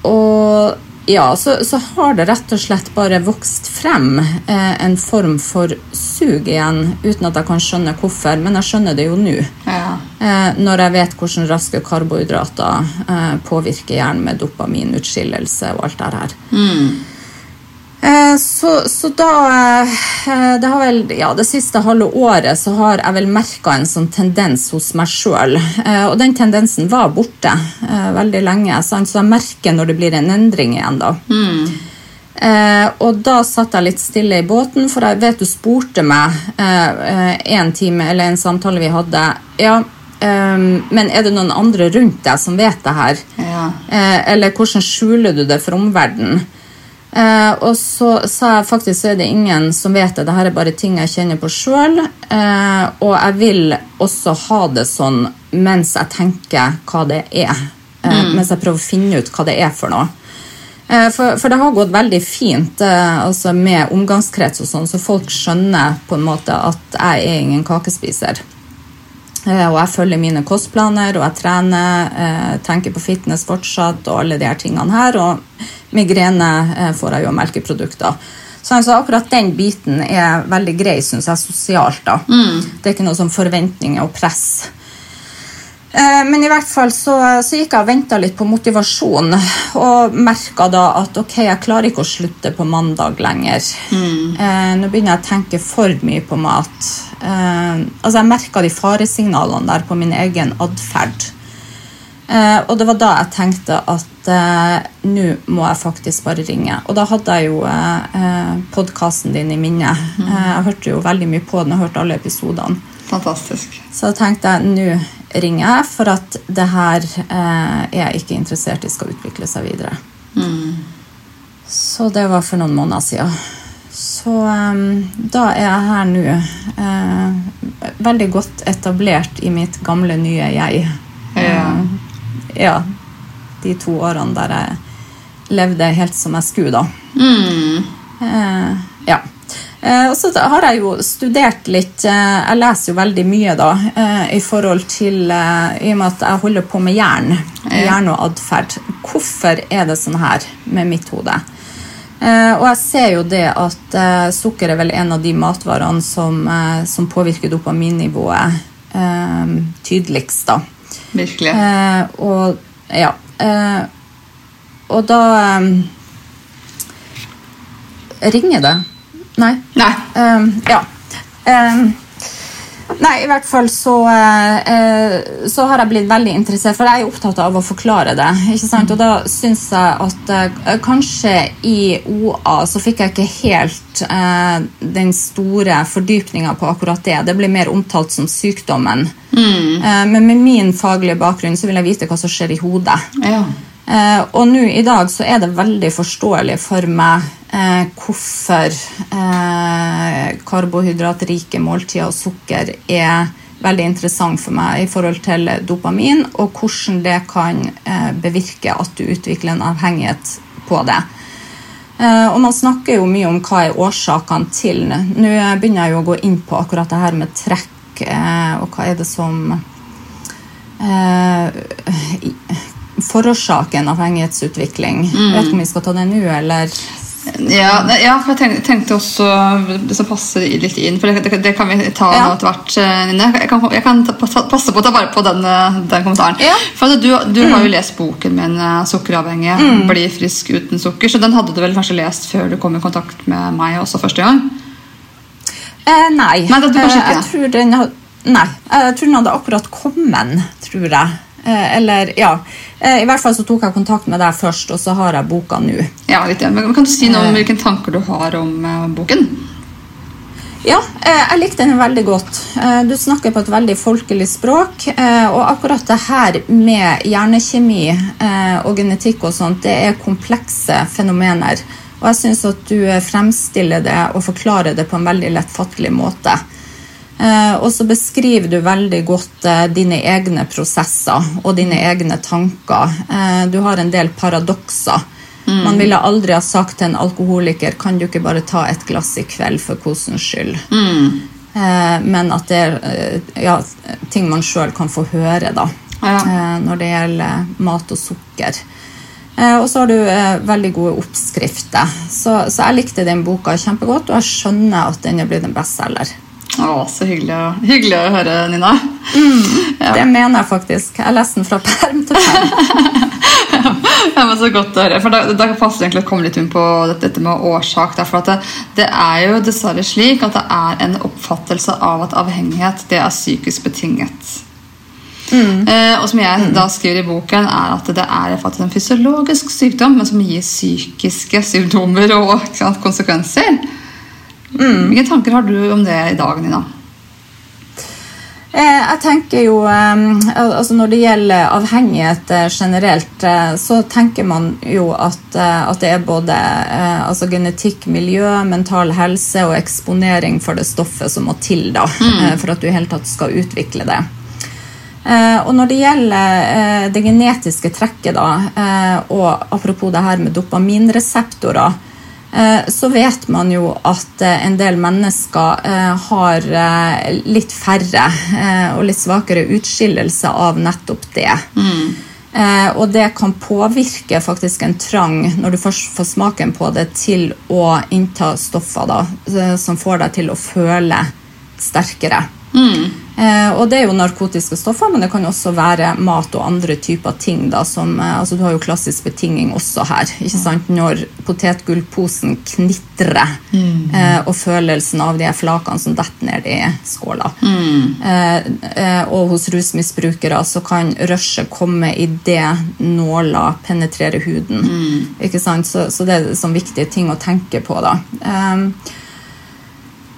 Og ja, så, så har det rett og slett bare vokst frem eh, en form for sug igjen, uten at jeg kan skjønne hvorfor, men jeg skjønner det jo nå. Ja. Eh, når jeg vet hvordan raske karbohydrater eh, påvirker hjernen med dopaminutskillelse og alt det her. Eh, så, så da eh, Det har vel Ja, det siste halve året så har jeg vel merka en sånn tendens hos meg sjøl. Eh, og den tendensen var borte eh, veldig lenge, sant? så jeg merker når det blir en endring igjen, da. Eh, og da satt jeg litt stille i båten, for jeg vet du spurte meg eh, eh, en time eller en samtale vi hadde Ja, eh, men er det noen andre rundt deg som vet det her? Ja. Eh, eller hvordan skjuler du det for omverdenen? Eh, og så sa jeg faktisk så er det ingen som vet det. Dette er bare ting jeg kjenner på sjøl. Eh, og jeg vil også ha det sånn mens jeg tenker hva det er. Eh, Mens jeg prøver å finne ut hva det er for noe. Eh, For, for det har gått veldig fint eh, altså med omgangskrets og sånn, så folk skjønner på en måte at jeg er ingen kakespiser. Eh, Og jeg følger mine kostplaner, og jeg trener, eh, tenker på fitness fortsatt og alle de her tingene her. Og migrene eh, får jeg jo av melkeprodukter. Så altså, akkurat den biten er veldig grei, syns jeg, sosialt. da. Det er ikke noe sånn forventninger og press. Eh, Men i hvert fall så, så gikk jeg og venta litt på motivasjon, og merka da at ok, jeg klarer ikke å slutte på mandag lenger. Eh, nå begynner jeg å tenke for mye på mat. Eh, altså Jeg merka de faresignalene der på min egen atferd. Eh, og det var da jeg tenkte at nå må jeg faktisk bare ringe. Og da hadde jeg jo eh, podkasten din i minnet. Eh, jeg hørte jo veldig mye på den og hørte alle episodene. Fantastisk. Så da tenkte jeg nå ringer jeg, for at det her eh, er jeg ikke interessert i skal utvikle seg videre. Så det var for noen måneder siden. Så um, da er jeg her nå. Eh, veldig godt etablert i mitt gamle, nye jeg. Ja. Eh, ja. De to årene der jeg levde helt som jeg skulle, da. Eh, ja. Eh, og så har jeg jo studert litt eh, Jeg leser jo veldig mye, da, eh, i forhold til I og med at jeg holder på med hjernen, hjerne og atferd. Hvorfor er det sånn her med mitt hode? Og jeg ser jo det at sukker er vel en av de matvarene som, som påvirker dopaminnivået tydeligst, da. Virkelig. Og ja. Og da Ringer det? Nei. Nei. Um, ja. Um, nei, i hvert fall så, eh, eh, så har jeg blitt veldig interessert, for jeg er opptatt av å forklare det. ikke sant? Og da syns jeg at eh, kanskje i OA så fikk jeg ikke helt den store fordypninga på akkurat det. Det ble mer omtalt som sykdommen. Mm. men med min faglige bakgrunn så vil jeg vite hva som skjer i hodet. Ja. Eh, og nå i dag så er det veldig forståelig for meg eh, hvorfor eh, karbohydratrike måltider og sukker er veldig interessant for meg i forhold til dopamin, og hvordan det kan eh, bevirke at du utvikler en avhengighet på det. Eh, og Man snakker jo mye om hva er årsakene til. Nå begynner jeg jo å gå inn på akkurat det her med trekk, eh, og hva er det som forårsaker en avhengighetsutvikling. Jeg vet ikke om vi skal ta det nå, eller Ja, ja, for jeg tenkte, også det som passer litt inn, for det, det, det kan vi ta Ja. etter hvert. eh, Jeg kan, jeg kan ta, passe på å ta vare på den, eh, den kommentaren. Ja. For Du, du, mm. har jo lest boken min 'Sukkeravhengig. 'Sukkeravhengig bli frisk uten sukker', så den hadde du vel kanskje lest før du kom i kontakt med meg også første gang? Eh, nei. Nei, jeg Eh, ikke. jeg tror den Nei, jeg tror den hadde akkurat kommet, tror jeg. Eh, eller, ja. Eh, I hvert fall så tok jeg kontakt med deg først, og så har jeg boka nå. Ja, litt, ja. Men Kan du si noe om Eh. hvilke tanker du har om boken? Ja, jeg likte den veldig godt. Du snakker på et veldig folkelig språk. Og akkurat det her med hjernekjemi og genetikk og sånt, det er komplekse fenomener. Og jeg syns at du fremstiller det og forklarer det på en veldig lettfattelig måte. Eh, Og så beskriver du veldig godt eh, dine egne prosesser og dine egne tanker. Eh, Du har en del paradokser. Man ville aldri ha sagt til en alkoholiker kan du ikke bare ta et glass i kveld for kosens skyld. Mm. men at det er ja, ting man sjøl kan få høre da, Ja. når det gjelder mat og sukker. Og så har du veldig gode oppskrifter. Så, så jeg likte den boka kjempegodt, og jeg skjønner at den er blitt en bestselger. Å, så hyggelig, hyggelig å høre, Nina. Ja. Det mener jeg faktisk. Jeg leste den fra perm til perm. Ja, men så godt å høre. For da, da passer det egentlig å komme litt inn på dette, med årsak. Der, For det, det er jo dessverre slik at det er en oppfattelse av at avhengighet det er psykisk betinget. Eh, og som jeg da skriver i boken, er at det er faktisk en fysiologisk sykdom, men som gir psykiske symptomer og sant, konsekvenser. Hvilke tanker har du om det i dag, Nina? Eh, jeg tenker jo, eh, altså Når det gjelder avhengighet eh, generelt, så tenker man jo at, at det er både altså genetikk, miljø, mental helse og eksponering for det stoffet som må til da, mm. for at du i hele tatt skal utvikle det. Og når det gjelder det genetiske trekket, da, og apropos det her med dopaminreseptorer, Eh, så vet man jo at eh, en del mennesker eh, har litt færre og litt svakere utskillelse av nettopp det. Mm. Og det kan påvirke faktisk en trang, når du først får smaken på det, til å innta stoffer da, som får deg til å føle sterkere. Mm. Eh, og det er jo narkotiske stoffer, men det kan også være mat og andre typer ting. Da, som, eh, altså Du har jo klassisk betinging også her. ikke sant? Når potetgullposen knitrer, mm. eh, og følelsen av de flakene som detter ned i skåla. Mm. Eh, eh, og hos rusmisbrukere så kan rushet komme idet nåla penetrerer huden. Mm. ikke sant? Så, så, det er sånn viktige ting å tenke på. da. Eh,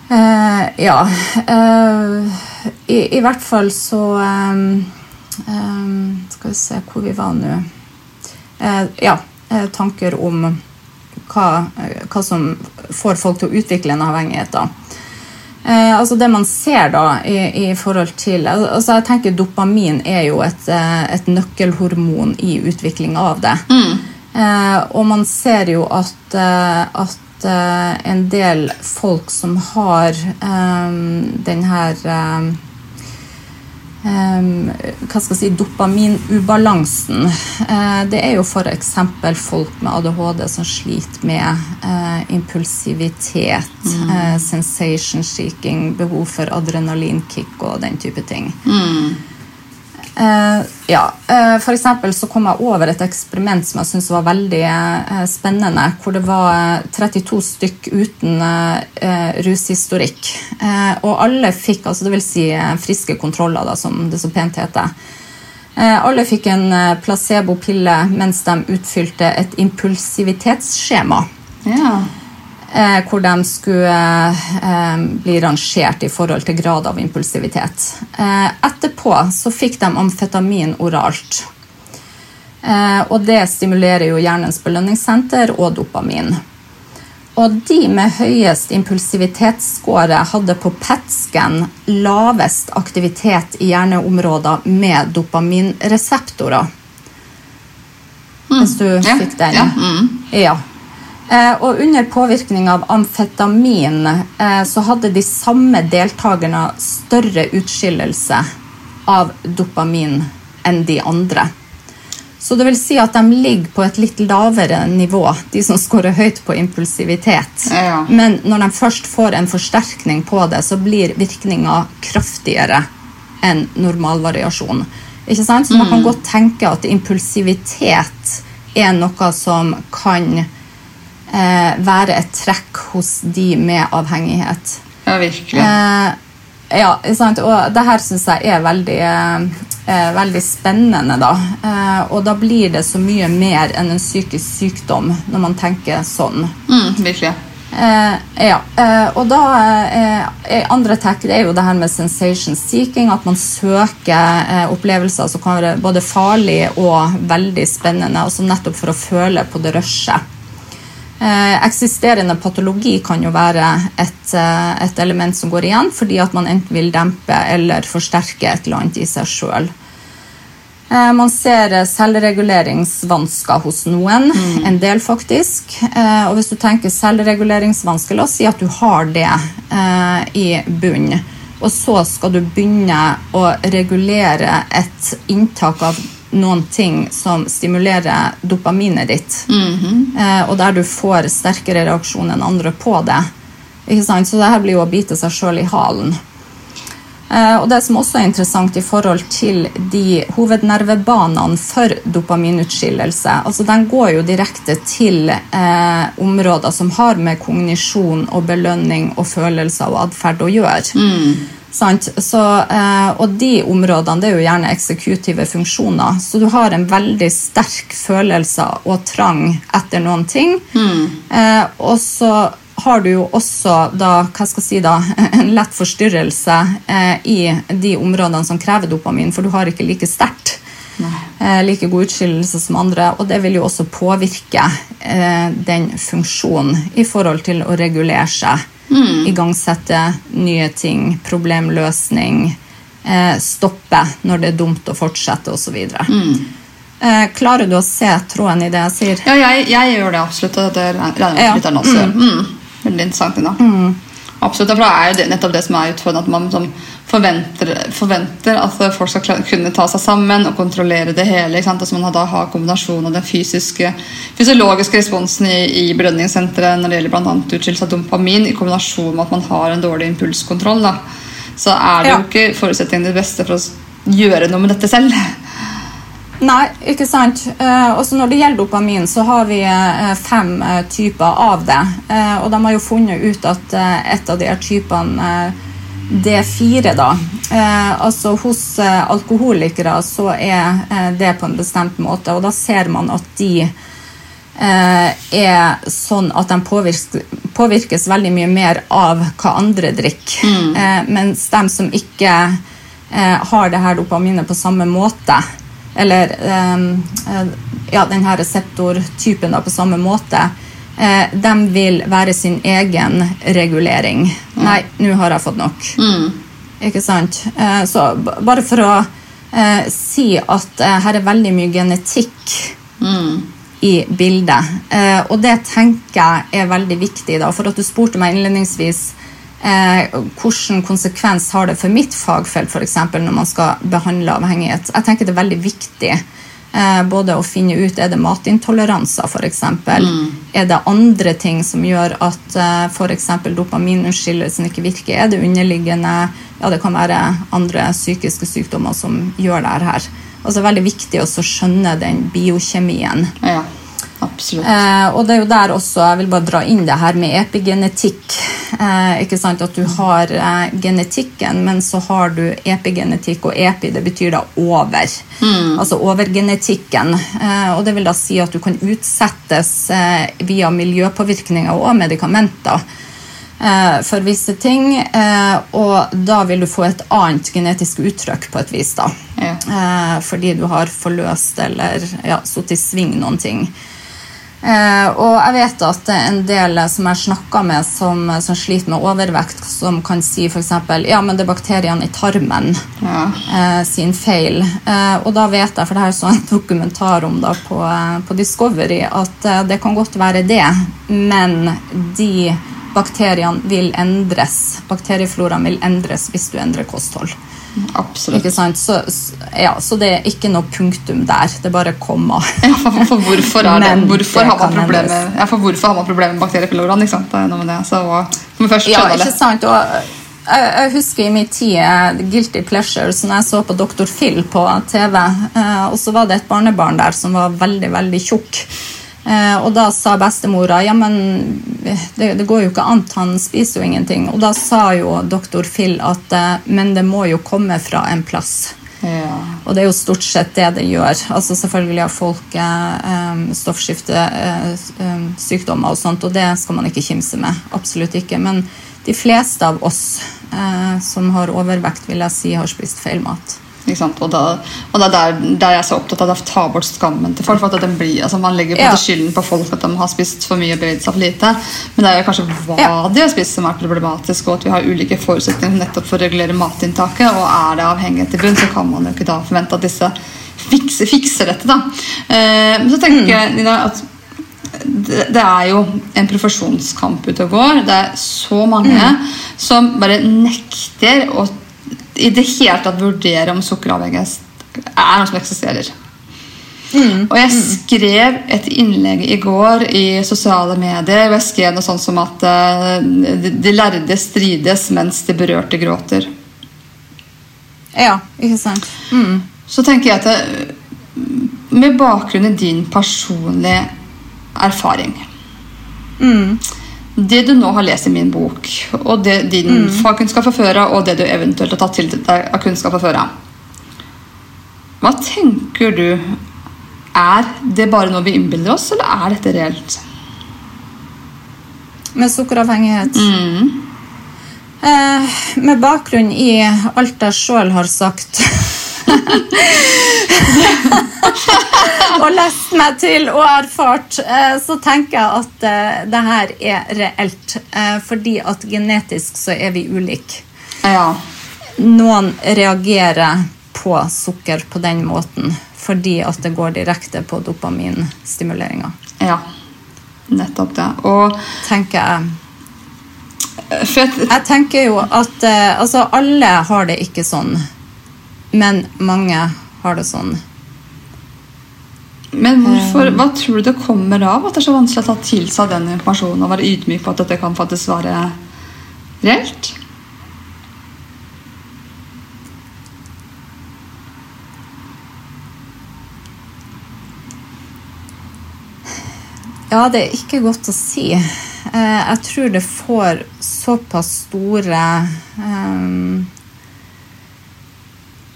Uh, ja. Uh, i, i, hvert fall så um, um, Skal vi se hvor vi var nå. Uh, ja, tanker om hva, hva, som får folk til å utvikle en avhengighet. da. altså Det man ser da i, i forhold til altså jeg tenker Dopamin er jo et, et nøkkelhormon i utviklinga av det. Mm. og man ser jo at, at uh, en del folk som har um, den her um, hva skal jeg si, dopaminubalansen. Uh, det er jo f.eks. folk med ADHD som sliter med uh, impulsivitet, mm. sensation seeking, behov for adrenalinkick og den type ting. Mm. Uh, ja, uh, for så kom jeg over et eksperiment som jeg syntes var veldig uh, spennende. Hvor det var 32 stykk uten rushistorikk. og alle fikk, altså det vil si friske kontroller, da, som det så pent heter. alle fikk en placebo-pille mens de utfylte et impulsivitetsskjema. Ja. Eh, hvor de skulle eh, bli rangert i forhold til grad av impulsivitet. Eh, etterpå så fikk de amfetamin oralt. Og det stimulerer jo hjernens belønningssenter og dopamin. Og de med høyest impulsivitetsscore hadde på PET-scan lavest aktivitet i hjerneområder med dopaminreseptorer. Mm. Hvis du ja. fikk den? Ja. Mm. ja. Eh, og under påvirkning av amfetamin eh, så hadde de samme deltakerne større utskillelse av dopamin enn de andre. Så det vil si at de ligger på et litt lavere nivå, de som scorer høyt på impulsivitet. Ja, ja. Men når de først får en forsterkning på det, så blir virkninga kraftigere enn normalvariasjon. Ikke sant? Så man kan mm. godt tenke at impulsivitet er noe som kan eh, være et trekk hos de med avhengighet. Ja, virkelig. Eh, ja, sant? Og det her syns jeg er veldig, eh, veldig spennende, da. Eh, og da blir det så mye mer enn en psykisk sykdom når man tenker sånn. Mm, virkelig. Eh, ja, eh, og da eh, Andre trekk er jo det her med sensation seeking. At man søker eh, opplevelser som kan være både farlige og veldig spennende. Altså nettopp for å føle på det rushet. Eh, eksisterende patologi kan jo være et, eh, et, element som går igjen, fordi at man enten vil dempe eller forsterke et eller annet i seg sjøl. Eh, man ser selvreguleringsvansker hos noen, mm. en del faktisk. Og hvis du tenker selvreguleringsvansker, la oss si at du har det i bunn, og så skal du begynne å regulere et inntak av noen ting som stimulerer dopaminet ditt, mm -hmm. og der du får sterkere reaksjon enn andre på det. Så det her blir jo å bite seg sjøl i halen. Eh, og det som også er interessant i forhold til de hovednervebanene for dopaminutskillelse altså Den går jo direkte til eh, områder som har med kognisjon og belønning og følelser og atferd å gjøre. Mm. Så, eh, og de områdene det er jo gjerne eksekutive funksjoner. Så du har en veldig sterk følelse og trang etter noen ting. Mm. Eh, og så har du jo også da, si da, en lett forstyrrelse eh, i de områdene som krever dopamin, for du har ikke like sterkt eh, like god utskillelse som andre, og det vil jo også påvirke eh, den funksjonen i forhold til å regulere seg, igangsette nye ting, problemløsning, eh, stoppe når det er dumt å fortsette osv. Mm. Eh, klarer du å se tråden i det jeg sier? Ja, jeg, jeg gjør det absolutt. og Det regner jeg med at lytteren også gjør. Mm. Veldig interessant. Ina. Absolutt, for Det er jo det, nettopp det som er utfordrende, at man forventer, forventer at folk skal kunne ta seg sammen og kontrollere det hele. Ikke? Altså man da har kombinasjonen av den fysiske, fysiologiske responsen i, i belønningssenteret når det gjelder bl.a. utskillelse av dopamin, i kombinasjon med at man har en dårlig impulskontroll. Da. Så er det Ja. jo ikke forutsetningen det beste for å gjøre noe med dette selv. Nei, ikke sant. Eh, også når det gjelder dopamin, så har vi eh, fem eh, typer av det. Og de har jo funnet ut at et av de her typene, eh, D4, da Altså hos alkoholikere så er det på en bestemt måte, og da ser man at de er sånn at de påvirkes, påvirkes veldig mye mer av hva andre drikker. Mm. mens de som ikke har det her dopaminet på samme måte, eller eh, eh, ja, denne reseptortypen da på samme måte, eh, de vil være sin egen regulering. Nei, nå har jeg fått nok. Ikke sant? Eh, så bare for å si at her er veldig mye genetikk i bildet. Eh, og det tenker jeg er veldig viktig. Da, for at du spurte meg innledningsvis eh, hvilken konsekvens har det for mitt fagfelt for eksempel, når man skal behandle avhengighet. Jeg tenker det er veldig viktig eh, både å finne ut er det matintoleranser f.eks. eksempel Er det andre ting som gjør at eh, f.eks. dopaminutskillelsen ikke virker? Er det underliggende Ja, det kan være andre psykiske sykdommer som gjør det her. Altså, veldig viktig å skjønne den biokjemien. Ja, absolutt. Eh, og det er jo der også, jeg vil bare dra inn det her med epigenetikk. Eh, ikke sant, At du har eh, genetikken, men så har du epigenetikk, og epi det betyr da over. Altså overgenetikken. Eh, og det vil da si at du kan utsettes eh, via miljøpåvirkninger og medikamenter eh, for visse ting, og da vil du få et annet genetisk uttrykk på et vis. da. Ja. Fordi du har forløst eller ja, satt i sving noen ting. Eh, og jeg vet at det er en del som jeg snakker med som, som sliter med overvekt, som kan si f.eks.: Ja, men det er bakteriene i tarmen Ja. eh, sin feil. Eh, og da vet jeg, for det her så en dokumentar om da på, på Discovery, at det kan godt være det, men de bakteriene vil endres. Bakteriefloraen vil endres hvis du endrer kosthold. Absolutt. Så, ja, så det er ikke noe punktum der. Det bare komma. Ja, for, for hvorfor er det, hvorfor det har ja, hvorfor har man problemer med bakteriefloraen? Ikke sant? Det er noe med det. Så først Ja, ikke sant? Og jeg, jeg husker i min tid eh, Guilty Pleasure, når jeg så på Dr. Phil på TV, eh, og så var det et barnebarn der som var veldig, veldig tjukk. Eh, og da sa bestemora ja, men det, det går jo ikke an, han spiser jo ingenting. Og da sa jo doktor Phil at eh, men det må jo komme fra en plass. Ja. Og det er jo stort sett det det gjør. Altså Selvfølgelig har folk eh, stoffskiftesykdommer og sånt, og det skal man ikke kimse med. Absolutt ikke. Men de fleste av oss eh, som har overvekt, vil jeg si har spist feil mat. Og, da, og det er der, der jeg er så opptatt av å ta bort skammen til folk. for at den blir, altså Man legger på Ja. skylden på folk at de har spist for mye og beveget seg for lite. Men det er jo kanskje hva Ja. de har spist som er problematisk, og at vi har ulike forutsetninger nettopp for å regulere matinntaket. Og er det avhengighet i bunn, så kan man jo ikke da forvente at disse fikser, fikser dette. da. Eh, men så tenker jeg Nina, at det, er jo en profesjonskamp ute og går. Det er så mange som bare nekter å i det hele tatt vurdere om sukkeravhengighet er noe som eksisterer. Og jeg skrev et innlegg i går i sosiale medier Og jeg skrev noe sånt som at uh, de, de lærde strides mens de berørte gråter. Ja, ikke sant? Mm. Så tenker jeg at det, med bakgrunn i din personlige erfaring Det du nå har lest i min bok, og det din fagkunnskap fra før av, og det du eventuelt har tatt til deg av kunnskap fra før av Hva tenker du? Er det bare noe vi innbiller oss, eller er dette reelt? med sukkeravhengighet. Eh, med bakgrunn i alt jeg sjøl har sagt og lest meg til og erfart, eh, så tenker jeg at eh, det her er reelt. Eh, fordi at genetisk så er vi ulike. Ja. Noen reagerer på sukker på den måten fordi at det går direkte på dopaminstimuleringa. ja. Nettopp det. Og Tenker jeg. jeg, tenker jo at altså alle har det ikke sånn, men mange har det sånn. Men hvorfor, hva tror du det kommer av at det er så vanskelig å ta til seg den informasjonen og være ydmyk på at dette kan faktisk være reelt? Ja, det er ikke godt å si. Eh, Jeg tror det får såpass store ehm,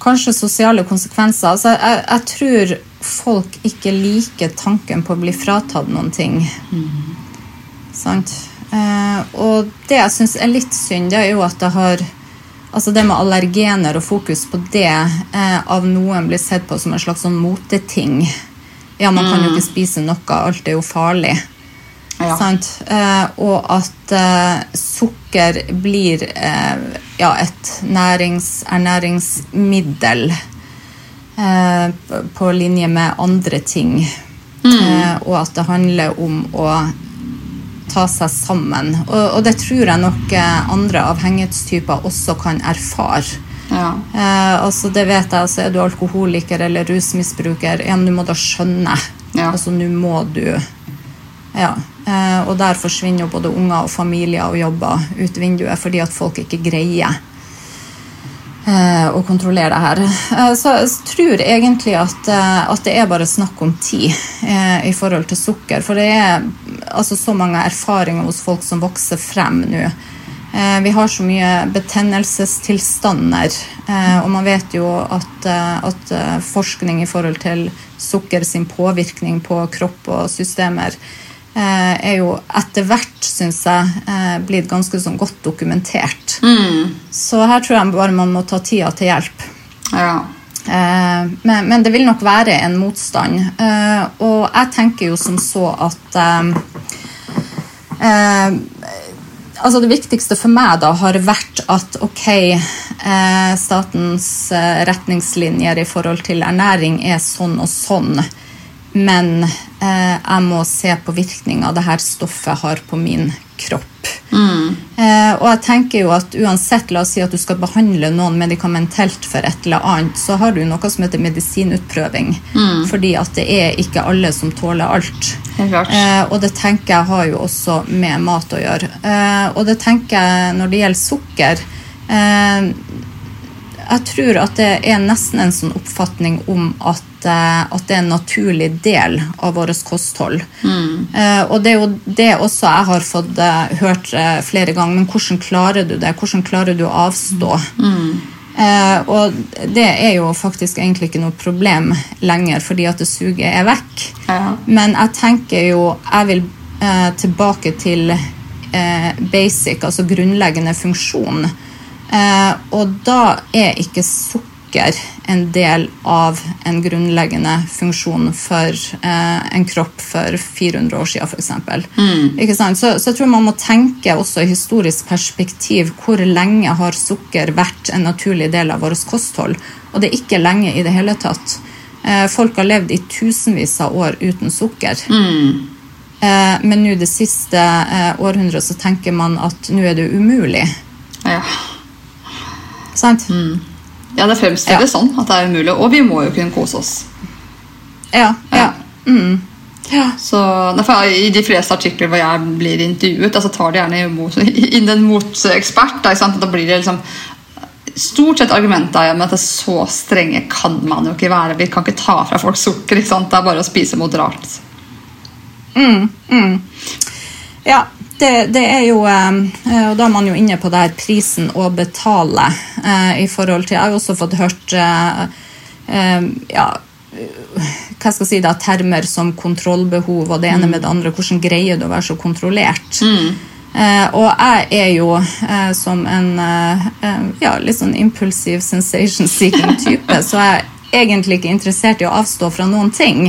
Kanskje sosiale konsekvenser. Altså, jeg, jeg tror folk ikke liker tanken på å bli fratatt noen ting. Sant? Eh, og det jeg syns er litt synd, det er jo at det har Altså det med allergener og fokus på det eh, av noen blir sett på som en slags sånn moteting. Ja, man kan jo ikke spise noe, alt er jo farlig. Ja. Eh, og at eh, sukker blir eh, ja, et nærings, ernæringsmiddel eh, på linje med andre ting. Eh, og at det handler om å ta seg sammen. Og, og det tror jeg nok eh, andre avhengighetstyper også kan erfare. Ja. Eh, altså det vet jeg, altså Er du alkoholiker eller rusmisbruker, ja, du må da skjønne. Ja. Altså Nå må du Ja. Eh, og der forsvinner jo både unger og familier og jobber ut vinduet fordi at folk ikke greier eh, å kontrollere det her. Eh, så jeg tror egentlig at, at det er bare snakk om tid i forhold til sukker. For det er altså så mange erfaringer hos folk som vokser frem nå. Vi har så mye betennelsestilstander, og man vet jo at, at forskning i forhold til sukker sin påvirkning på kropp og systemer er jo etter hvert, syns jeg, eh, blitt ganske sånn godt dokumentert. Så her tror jeg bare man må ta tida til hjelp. ja. Eh, men, men det vil nok være en motstand. Eh, og jeg tenker jo som så at eh, eh, Altså Det viktigste for meg da har vært at ok, eh, statens eh, retningslinjer i forhold til ernæring er sånn og sånn, men eh, jeg må se på virkninga det her stoffet har på min kropp. Eh, og jeg tenker jo at uansett, la oss si at du skal behandle noen medikamentelt for et eller annet, så har du noe som heter medisinutprøving. Fordi at det er ikke alle som tåler alt. Eh, og det tenker jeg har jo også med mat å gjøre. Eh, og det tenker jeg når det gjelder sukker eh, Jeg tror at det er nesten en sånn oppfatning om at, eh, at det er en naturlig del av vårt kosthold. Eh, og det er jo det også jeg har fått eh, hørt flere ganger. Men hvordan klarer du det? Hvordan klarer du å avstå? Eh, og det er jo faktisk egentlig ikke noe problem lenger, fordi at det suget er vekk. Ja. Men jeg tenker jo Jeg vil eh, tilbake til eh, basic, altså grunnleggende funksjon. Eh, og da er ikke sukker en del av en grunnleggende funksjon for eh, en kropp for 400 år siden, f.eks. Ikke sant? Så, så jeg tror man må tenke også i historisk perspektiv hvor lenge har sukker vært en naturlig del av vårt kosthold. Og det er ikke lenge i det hele tatt. Eh, folk har levd i tusenvis av år uten sukker. Eh, men nå det siste århundret så tenker man at nå er det umulig. Ja. Sant? ja, det fremstilles Ja. sånn at det er umulig, og vi må jo kunne kose oss. Ja. ja. Mm. ja. Så derfor, I de fleste artikler hvor jeg blir intervjuet, altså tar de gjerne inn en motekspert. Da, da blir det liksom Stort sett argumentet er at det er så strenge kan man jo ikke være. Vi kan ikke ta fra folk sukker. Det er bare å spise moderat. Ja, det, det er jo eh, Og da er man jo inne på det her prisen å betale eh, i forhold til Jeg har jo også fått hørt eh, eh, ja, hva skal jeg si da, termer som kontrollbehov og det ene med det andre. Hvordan greier du å være så kontrollert? Eh, og jeg er jo uh, som en uh, eh, ja, litt sånn impulsiv sensation seeking type, så jeg egentlig ikke interessert i å avstå fra noen ting.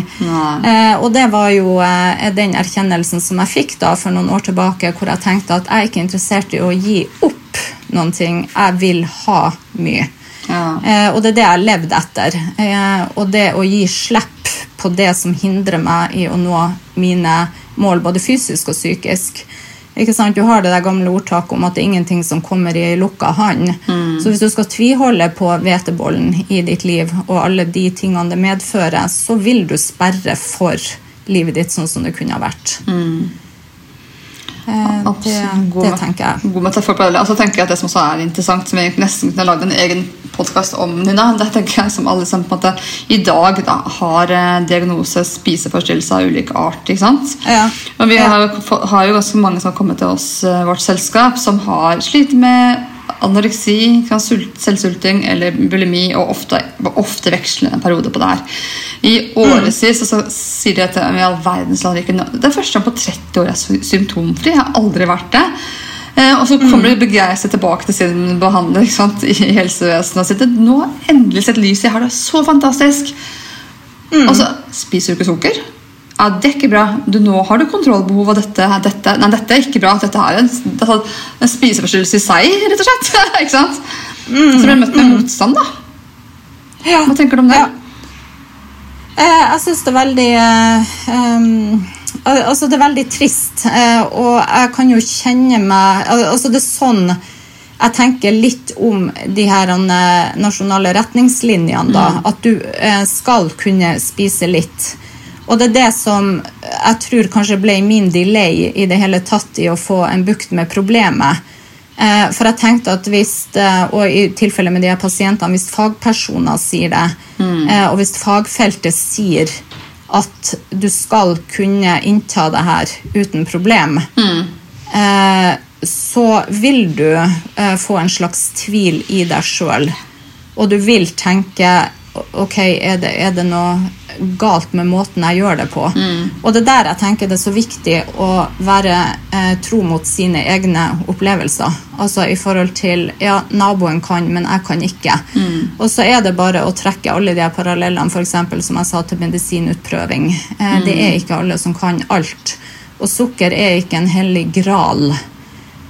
Eh, og det var jo eh, den erkjennelsen som jeg fikk da for noen år tilbake, hvor jeg tenkte at jeg er ikke interessert i å gi opp noen ting. Jeg vil ha mye. Ja. Eh, og det er det jeg har levd etter. Eh, og det å gi slipp på det som hindrer meg i å nå mine mål, både fysisk og psykisk. Ikke sant? Du har det der gamle ordtaket om at det er ingenting som kommer i lukka hånd. Så hvis du skal tviholde på hvetebollen i ditt liv og alle de tingene det medfører, så vil du sperre for livet ditt sånn som det kunne ha vært. Eh, det, det tenker jeg. God metafor på det. Og så tenker jeg at det som også er interessant, som jeg nesten kunne lagd en egen podkast om, Nina, det tenker jeg som alle som på en måte i dag da, har eh, diagnose spiseforstyrrelse av ulik art. ikke sant? Ja. Og vi har, har jo ganske mange som har kommet til oss, eh, vårt selskap, som har slitt med anoreksi, selvsulting eller bulimi, og ofte, ofte vekslende perioder på det her. I årevis så sier de at i all verdens land ikke Det er første gang på 30 år jeg er symptomfri. Jeg har aldri vært det. Eh, og så kommer de begeistret tilbake til sin behandler sant, i helsevesenet og sier nå har jeg endelig sett lyset. Jeg har det så fantastisk. Og så spiser du ikke sukker. Ja, det er ikke bra. Du, nå har du kontrollbehov av dette. dette. Nei, dette er ikke bra. Dette er en, det er en spiseforstyrrelse i seg, rett og slett. ikke sant? Så blir du møtt med motstand, da. Ja. Hva tenker du om det? Ja. Eh, jeg syns det er veldig eh, um, Altså, det er veldig trist, eh, og jeg kan jo kjenne meg Altså, det er sånn jeg tenker litt om de her eh, nasjonale retningslinjene, da. At du eh, skal kunne spise litt. Og det er det som jeg tror kanskje ble min delay i det hele tatt i å få en bukt med problemet. Eh, For jeg tenkte at hvis, eh, og i tilfelle med de her pasientene, hvis fagpersoner sier det, mm. og hvis fagfeltet sier at du skal kunne innta det her uten problem, mm. så vil du eh, få en slags tvil i deg sjøl. Og du vil tenke Ok, er det, er det noe galt med måten jeg gjør det på? Og det er der jeg tenker det er så viktig å være eh, tro mot sine egne opplevelser. Altså i forhold til Ja, naboen kan, men jeg kan ikke. Og så er det bare å trekke alle de parallellene, f.eks. som jeg sa til medisinutprøving. Eh, Det er ikke alle som kan alt. Og sukker er ikke en hellig gral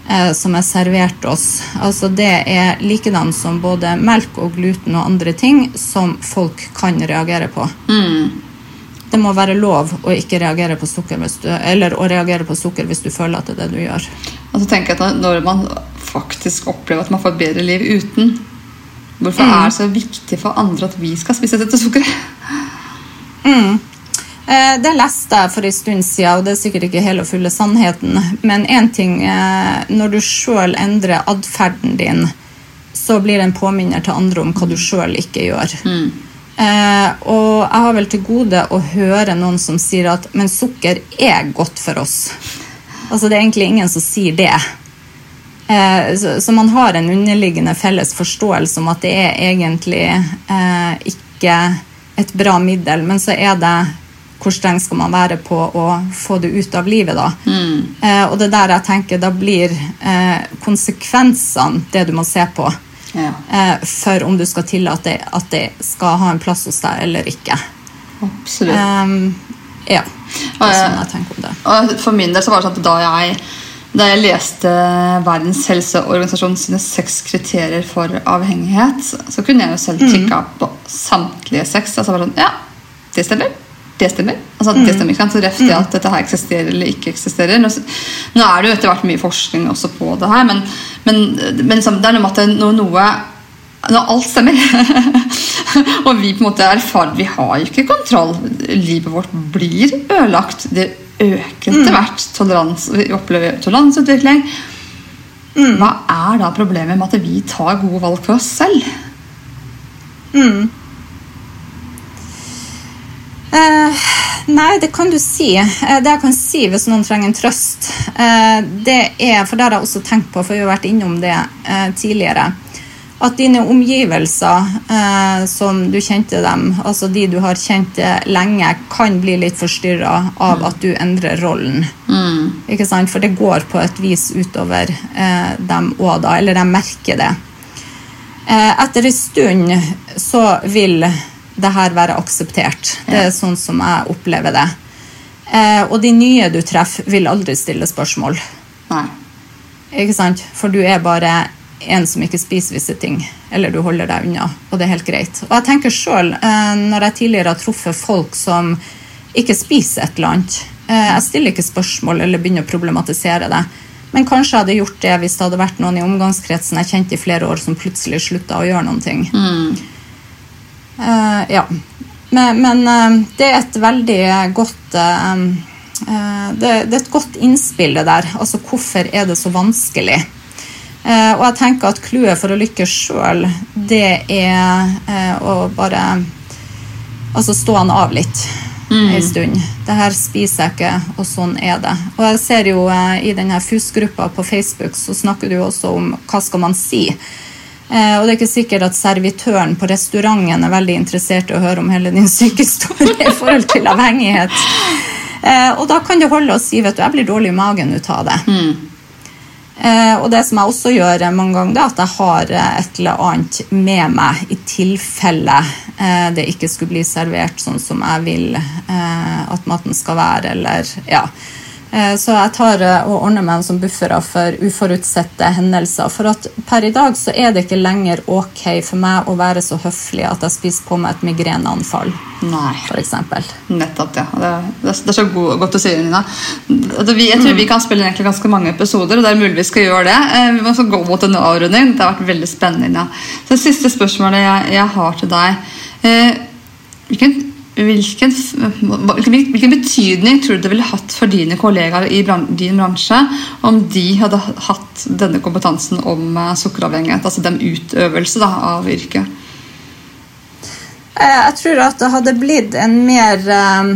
eh, som er servert oss. Altså det er likedan som både melk og gluten og andre ting som folk kan reagere på. Det må være lov å ikke reagere på sukker hvis du, eller å reagere på sukker hvis du føler at det er det du gjør. Og så tenker jeg at når man faktisk opplever at man får et bedre liv uten Hvorfor er det så viktig for andre at vi skal spise dette sukkeret? Eh, Det leste jeg for en stund siden, og det er sikkert ikke hele og fulle sannheten. Men én ting eh, Når du sjøl endrer atferden din, så blir det en påminner til andre om hva du sjøl ikke gjør. Eh, og jeg har vel til gode å høre noen som sier at men sukker er godt for oss. Altså Det er egentlig ingen som sier det. Eh, så, så man har en underliggende felles forståelse om at det er egentlig eh, ikke et bra middel, men så er det hvor streng skal man være på å få det ut av livet, da? Eh, og det er der jeg tenker da blir eh, konsekvensene det du må se på. Ja, Eh, for om du skal tillate at det skal ha en plass hos deg eller ikke. absolutt. Um, ja. Det er sånn jeg tenker om det. Og for min del så var det sånn at da jeg, da jeg leste Verdens helseorganisasjon sine seks kriterier for avhengighet, så kunne jeg jo selv tikke på samtlige seks. Altså bare sånn, ja, det stemmer. Det stemmer. Altså, det stemmer ikke sant? Så reft det at dette her eksisterer eller ikke eksisterer. Nå, nå er det jo etter hvert mye forskning også på det her, men, men, men det er noe med at når noe når alt stemmer. og vi på en måte erfarer Vi har jo ikke kontroll. Livet vårt blir ødelagt. Det øker etter hvert. Tolerans, vi opplever toleranseutvikling. Hva er da problemet med at vi tar gode valg for oss selv? Eh, nei, det kan du si. Eh, det jeg kan si hvis noen trenger en trøst, eh, det er For det har jeg også tenkt på, for vi har vært innom det eh, tidligere. At dine omgivelser, eh, som du kjente dem, altså de du har kjent lenge, kan bli litt forstyrra av at du endrer rollen. Mm. Ikke sant? For det går på et vis utover eh, dem òg, da. Eller de merker det. Eh, etter en stund så vil det her være akseptert. Det er sånn som jeg opplever det. Eh, og de nye du treffer, vil aldri stille spørsmål. Nei. Ikke sant? For du er bare en som ikke spiser visse ting. Eller du holder deg unna, og det er helt greit. Og jeg tenker selv, eh, når jeg tidligere har truffet folk som ikke spiser et eller annet eh, Jeg stiller ikke spørsmål eller begynner å problematisere det. Men kanskje jeg hadde gjort det hvis det hadde vært noen i omgangskretsen jeg kjente i flere år, som plutselig slutta å gjøre noen ting. Eh, ja. Men, men eh, det er et veldig godt eh, eh, det, det er et godt innspill, det der. Altså hvorfor er det så vanskelig? Eh, og jeg tenker at clouet for å lykkes sjøl, det er eh, å bare Altså stå han av litt en stund. Det her spiser jeg ikke, og sånn er det. Og jeg ser jo eh, i denne FUS-gruppa på Facebook så snakker du også om hva skal man si. Eh, og det er ikke sikkert at servitøren på restauranten er veldig interessert i å høre om hele din sykehistorie i forhold til avhengighet. Eh, og da kan det holde å si vet du, jeg blir dårlig i magen ut av det. Eh, og det som jeg også gjør mange ganger, det er at jeg har et eller annet med meg i tilfelle eh, det ikke skulle bli servert sånn som jeg vil eh, at maten skal være, eller ja. Eh, Så jeg tar eh, og ordner meg en buffere for uforutsette hendelser. For at per i dag så er det ikke lenger ok for meg å være så høflig at jeg spiser på meg et migreneanfall, Nei. eksempel Nettopp, ja. Det, det, det er så god, godt å si, Nina. Altså, jeg tror vi kan spille egentlig ganske mange episoder, og det er mulig vi skal gjøre det. Eh, Vi må gå mot en avrunding. Det har vært veldig spennende, Nina. Så det siste spørsmålet jeg, jeg har til deg. Eh, hvilken, hvilken, hvilken, betydning tror du det ville hatt for dine kollegaer i din bransje om de hadde hatt denne kompetansen om eh, sukkeravhengighet, altså den utøvelse da, av yrket? Eh, Jeg tror at det hadde blitt en mer eh,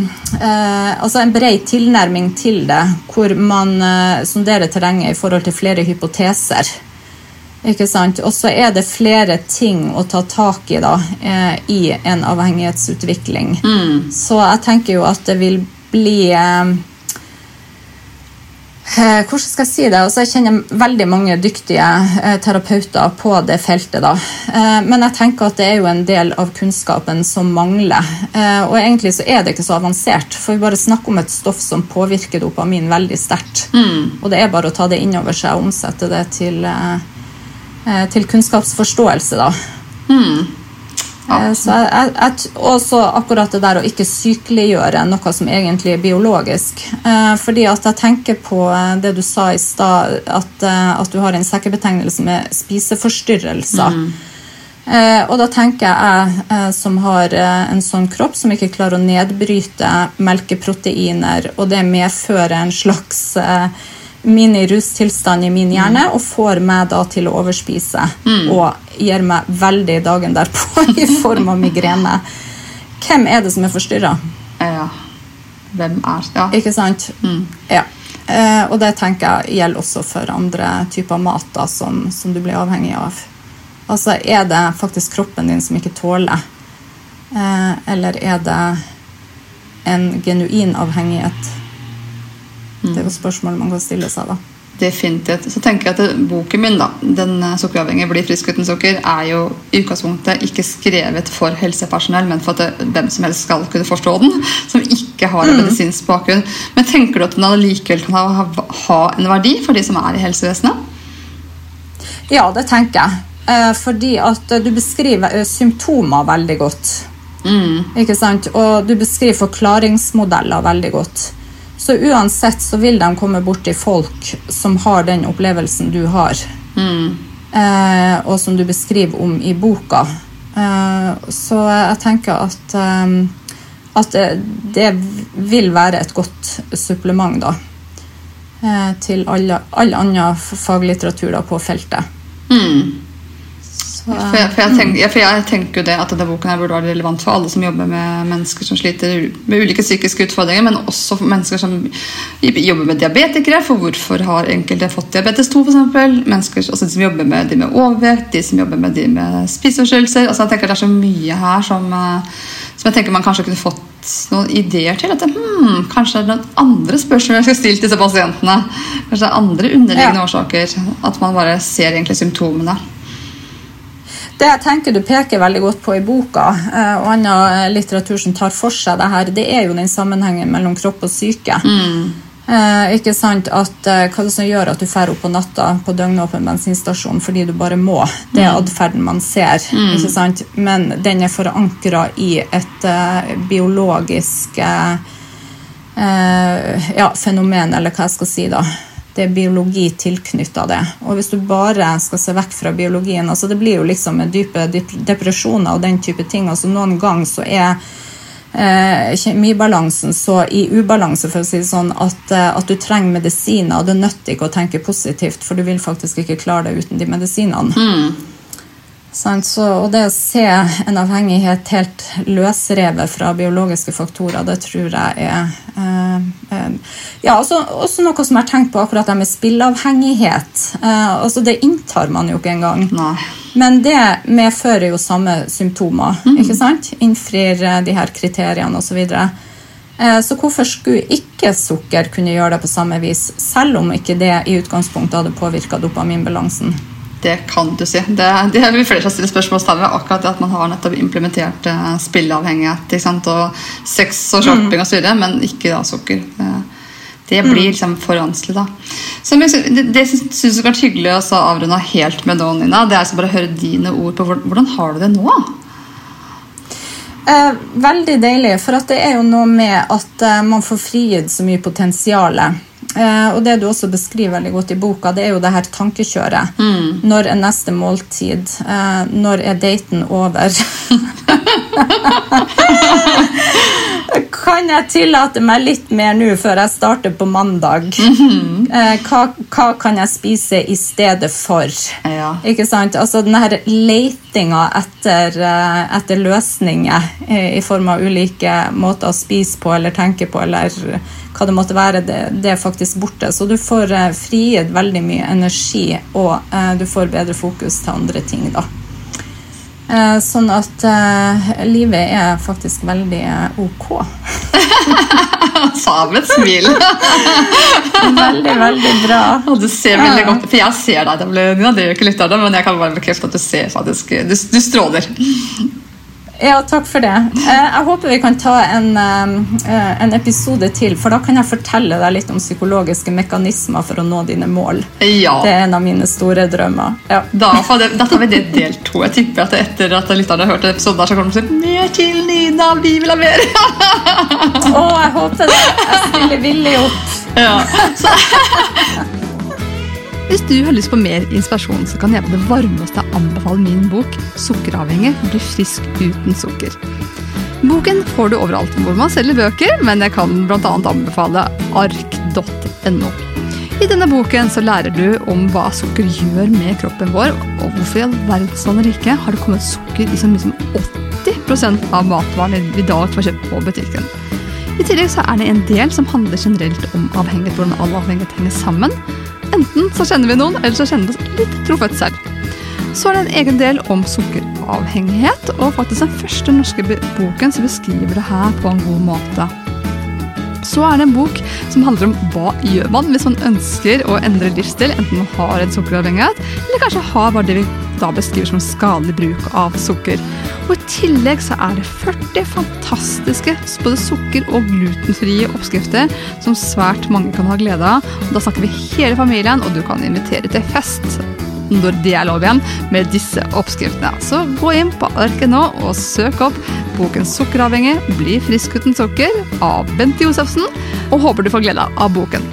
Altså en bred tilnærming til det, hvor man sonderer terrenget i forhold til flere hypoteser. Ikke sant? Og så er det flere ting å ta tak i da, eh, i en avhengighetsutvikling. Så jeg tenker jo at det vil bli eh, Eh, Hvordan skal jeg si det? Altså, jeg kjenner veldig mange dyktige terapeuter på det feltet. Da. Eh, men jeg tenker at det er jo en del av kunnskapen som mangler. Eh, og egentlig så er det ikke så avansert, for vi bare snakker om et stoff som påvirker dopamin veldig sterkt. Og det er bare å ta det inn over seg og omsette det til, til kunnskapsforståelse. da. Eh, Så jeg, jeg, også akkurat det der å ikke sykeliggjøre noe som egentlig er biologisk. Eh, fordi at jeg tenker på eh, det du sa i stad, at, eh, at du har en sekkebetegnelse med spiseforstyrrelser. Eh, og da tenker jeg eh, som har eh, en sånn kropp som ikke klarer å nedbryte melkeproteiner, og det medfører en slags eh, mini-rustilstand i min hjerne og får meg da til å overspise og gir meg veldig dagen derpå i form av migrene. Hvem er det som er forstyrra? Ja. Hvem er Ja. Ikke sant? Ja. Eh, og det tenker jeg gjelder også for andre typer mat da, som, som du blir avhengig av. Altså, er det faktisk kroppen din som ikke tåler, eh, eller er det en genuin avhengighet? Det er jo spørsmål man kan stille seg, da. Definitivt. Så tenker jeg at Boken min, da, den sukkeravhengige blir frisk uten sukker, er jo i utgangspunktet ikke skrevet for helsepersonell, men for at det, hvem som helst skal kunne forstå den, som ikke har en medisinsk bakgrunn. Men tenker du at den allikevel kan ha, ha en verdi for de som er i helsevesenet? Ja, det tenker jeg. Eh, fordi at eh, du beskriver eh, symptomer veldig godt. Ikke sant? Og du beskriver forklaringsmodeller veldig godt. Så uansett så vil de komme borti folk som har den opplevelsen du har. Eh, og som du beskriver om i boka. Eh, så jeg tenker at, eh, at det, det vil være et godt supplement da. Eh, til all, annen faglitteratur da, på feltet. Så For jeg, for, jeg tenker, for jeg tenker jo det at denne boken her burde være relevant for alle som jobber med mennesker som sliter med ulike psykiske utfordringer, men også for mennesker som jobber med diabetikere. For hvorfor har enkelte fått diabetes 2, f.eks.? Mennesker altså som jobber med de med overvekt, de som jobber med de med spiseforstyrrelser. Altså, jeg tenker Det er så mye her som, eh, som jeg tenker man kanskje kunne fått noen ideer til. At hmm, kanskje det er noen andre spørsmål jeg skal stille disse pasientene. Kanskje det er andre underliggende ja. årsaker. At man bare ser egentlig symptomene. Det jeg tenker du peker veldig godt på i boka, eh, og annen litteratur som tar for seg det her, det er jo den sammenhengen mellom kropp og syke. Mm. Eh, ikke sant at eh, Hva det som gjør at du drar opp på natta på døgnåpen bensinstasjon fordi du bare må? Det er mm. atferden man ser. Mm. ikke sant? Men den er forankra i et eh, biologisk uh, ja, fenomen, eller hva jeg skal si. da det er biologi tilknytta det. Og hvis du bare skal se vekk fra biologien altså Det blir jo liksom dype depresjoner og den type ting. altså Noen ganger så er eh, kjemibalansen så i ubalanse for å si det sånn, at, eh, at du trenger medisiner. Og det nytter ikke å tenke positivt, for du vil faktisk ikke klare det uten de medisinene. Mm. Så, og det å se en avhengighet helt løsrevet fra biologiske faktorer, det tror jeg er eh, eh, Ja, også, også, noe som jeg har tenkt på akkurat det med spilleavhengighet. Eh, altså Det inntar man jo ikke engang. Nei. Men det medfører jo samme symptomer. Mm. ikke sant? Innfrir eh, de her kriteriene osv. Så. Eh, så hvorfor skulle ikke sukker kunne gjøre det på samme vis, selv om ikke det i utgangspunktet hadde påvirka dopaminbalansen? Det kan du si. Det, det er flere som stiller spørsmål ved akkurat det at man har nettopp implementert uh, spilleavhengighet og sex og shopping mm. osv., men ikke da sukker. Det, det blir mm. liksom for vanskelig, da. Så Det, det syns jeg har vært hyggelig å avrunde helt med nå, Nina. Det er altså bare å høre dine ord på hvordan har du det nå? Eh, veldig deilig, for det er jo noe med at eh, man får frigitt så mye potensial. Eh, og det du også beskriver veldig godt i boka, det er jo det her tankekjøret. Mm. Når er neste måltid? Eh, når er daten over? kan jeg tillate meg litt mer nå før jeg starter på mandag? Mm -hmm. hva, hva, kan jeg spise i stedet for? Ja. Ikke sant? Altså den her letinga etter, eh, etter løsninger eh, i form av ulike måter å spise på eller tenke på eller hva det måtte være, det, det er faktisk borte. Så du får frigitt veldig mye energi, og du får bedre fokus til andre ting, da. Eh, sånn at livet er faktisk veldig ok. Sa med et smil. veldig, veldig bra. Og du ser veldig godt For jeg ser deg, det gjør ikke lytterne, men jeg kan bare bekrefte at du ser faktisk Du, du stråler. Ja, takk for det. Eh, jeg håper vi kan ta en, eh, en, episode til, for da kan jeg fortelle deg litt om psykologiske mekanismer for å nå dine mål. Ja. Det er en av mine store drømmer. Ja. Da, da, tar vi det del to. Jeg tipper at etter at lytterne har hørt episoden, så kommer de til mer til Nina, vi vil ha mer! Å, jeg håper det. Jeg stiller villig opp. Ja. Hvis du har lyst på mer inspirasjon, så kan jeg på det varmeste anbefale min bok 'Sukkeravhengig bli frisk uten sukker'. Boken får du overalt hvor man selger bøker, men jeg kan bl.a. anbefale ark.no. I denne boken så lærer du om hva sukker gjør med kroppen vår, og hvorfor i all verdens rike har det kommet sukker i så mye som 80% av matvarene vi i dag får kjøpt på butikken. I tillegg så er det en del som handler generelt om avhengighet, hvordan all avhengighet henger sammen. Enten så kjenner vi noen, eller så kjenner vi oss litt trofødt selv. Så er det en egen del om sukkeravhengighet, og faktisk den første norske boken som beskriver det her på en god måte. Så er det en bok som handler om hva gjør man hvis man ønsker å endre livsstil, enten man har en sukkeravhengighet, eller kanskje har bare det vi da beskriver som skadelig bruk av sukker. Og I tillegg så er det 40 fantastiske både sukker- og glutenfrie oppskrifter som svært mange kan ha glede av. Da snakker vi hele familien, og du kan invitere til fest når det er lov igjen, med disse oppskriftene. Så gå inn på arket nå og søk opp boken 'Sukkeravhengig bli frisk uten sukker' av Bente Josefsen, og håper du får glede av boken.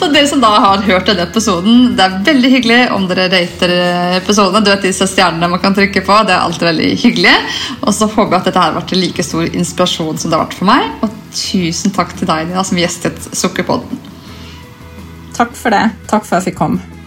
Så dere som da har hørt denne episoden, det er veldig hyggelig om dere rater episodene. Du vet disse stjernene man kan trykke på. Det er alltid veldig hyggelig. Og så håper jeg at dette har vært like stor inspirasjon som det har vært for meg. Og tusen takk til deg Nina, som gjestet Sukkerpodden. Takk for det. Takk for at jeg fikk komme.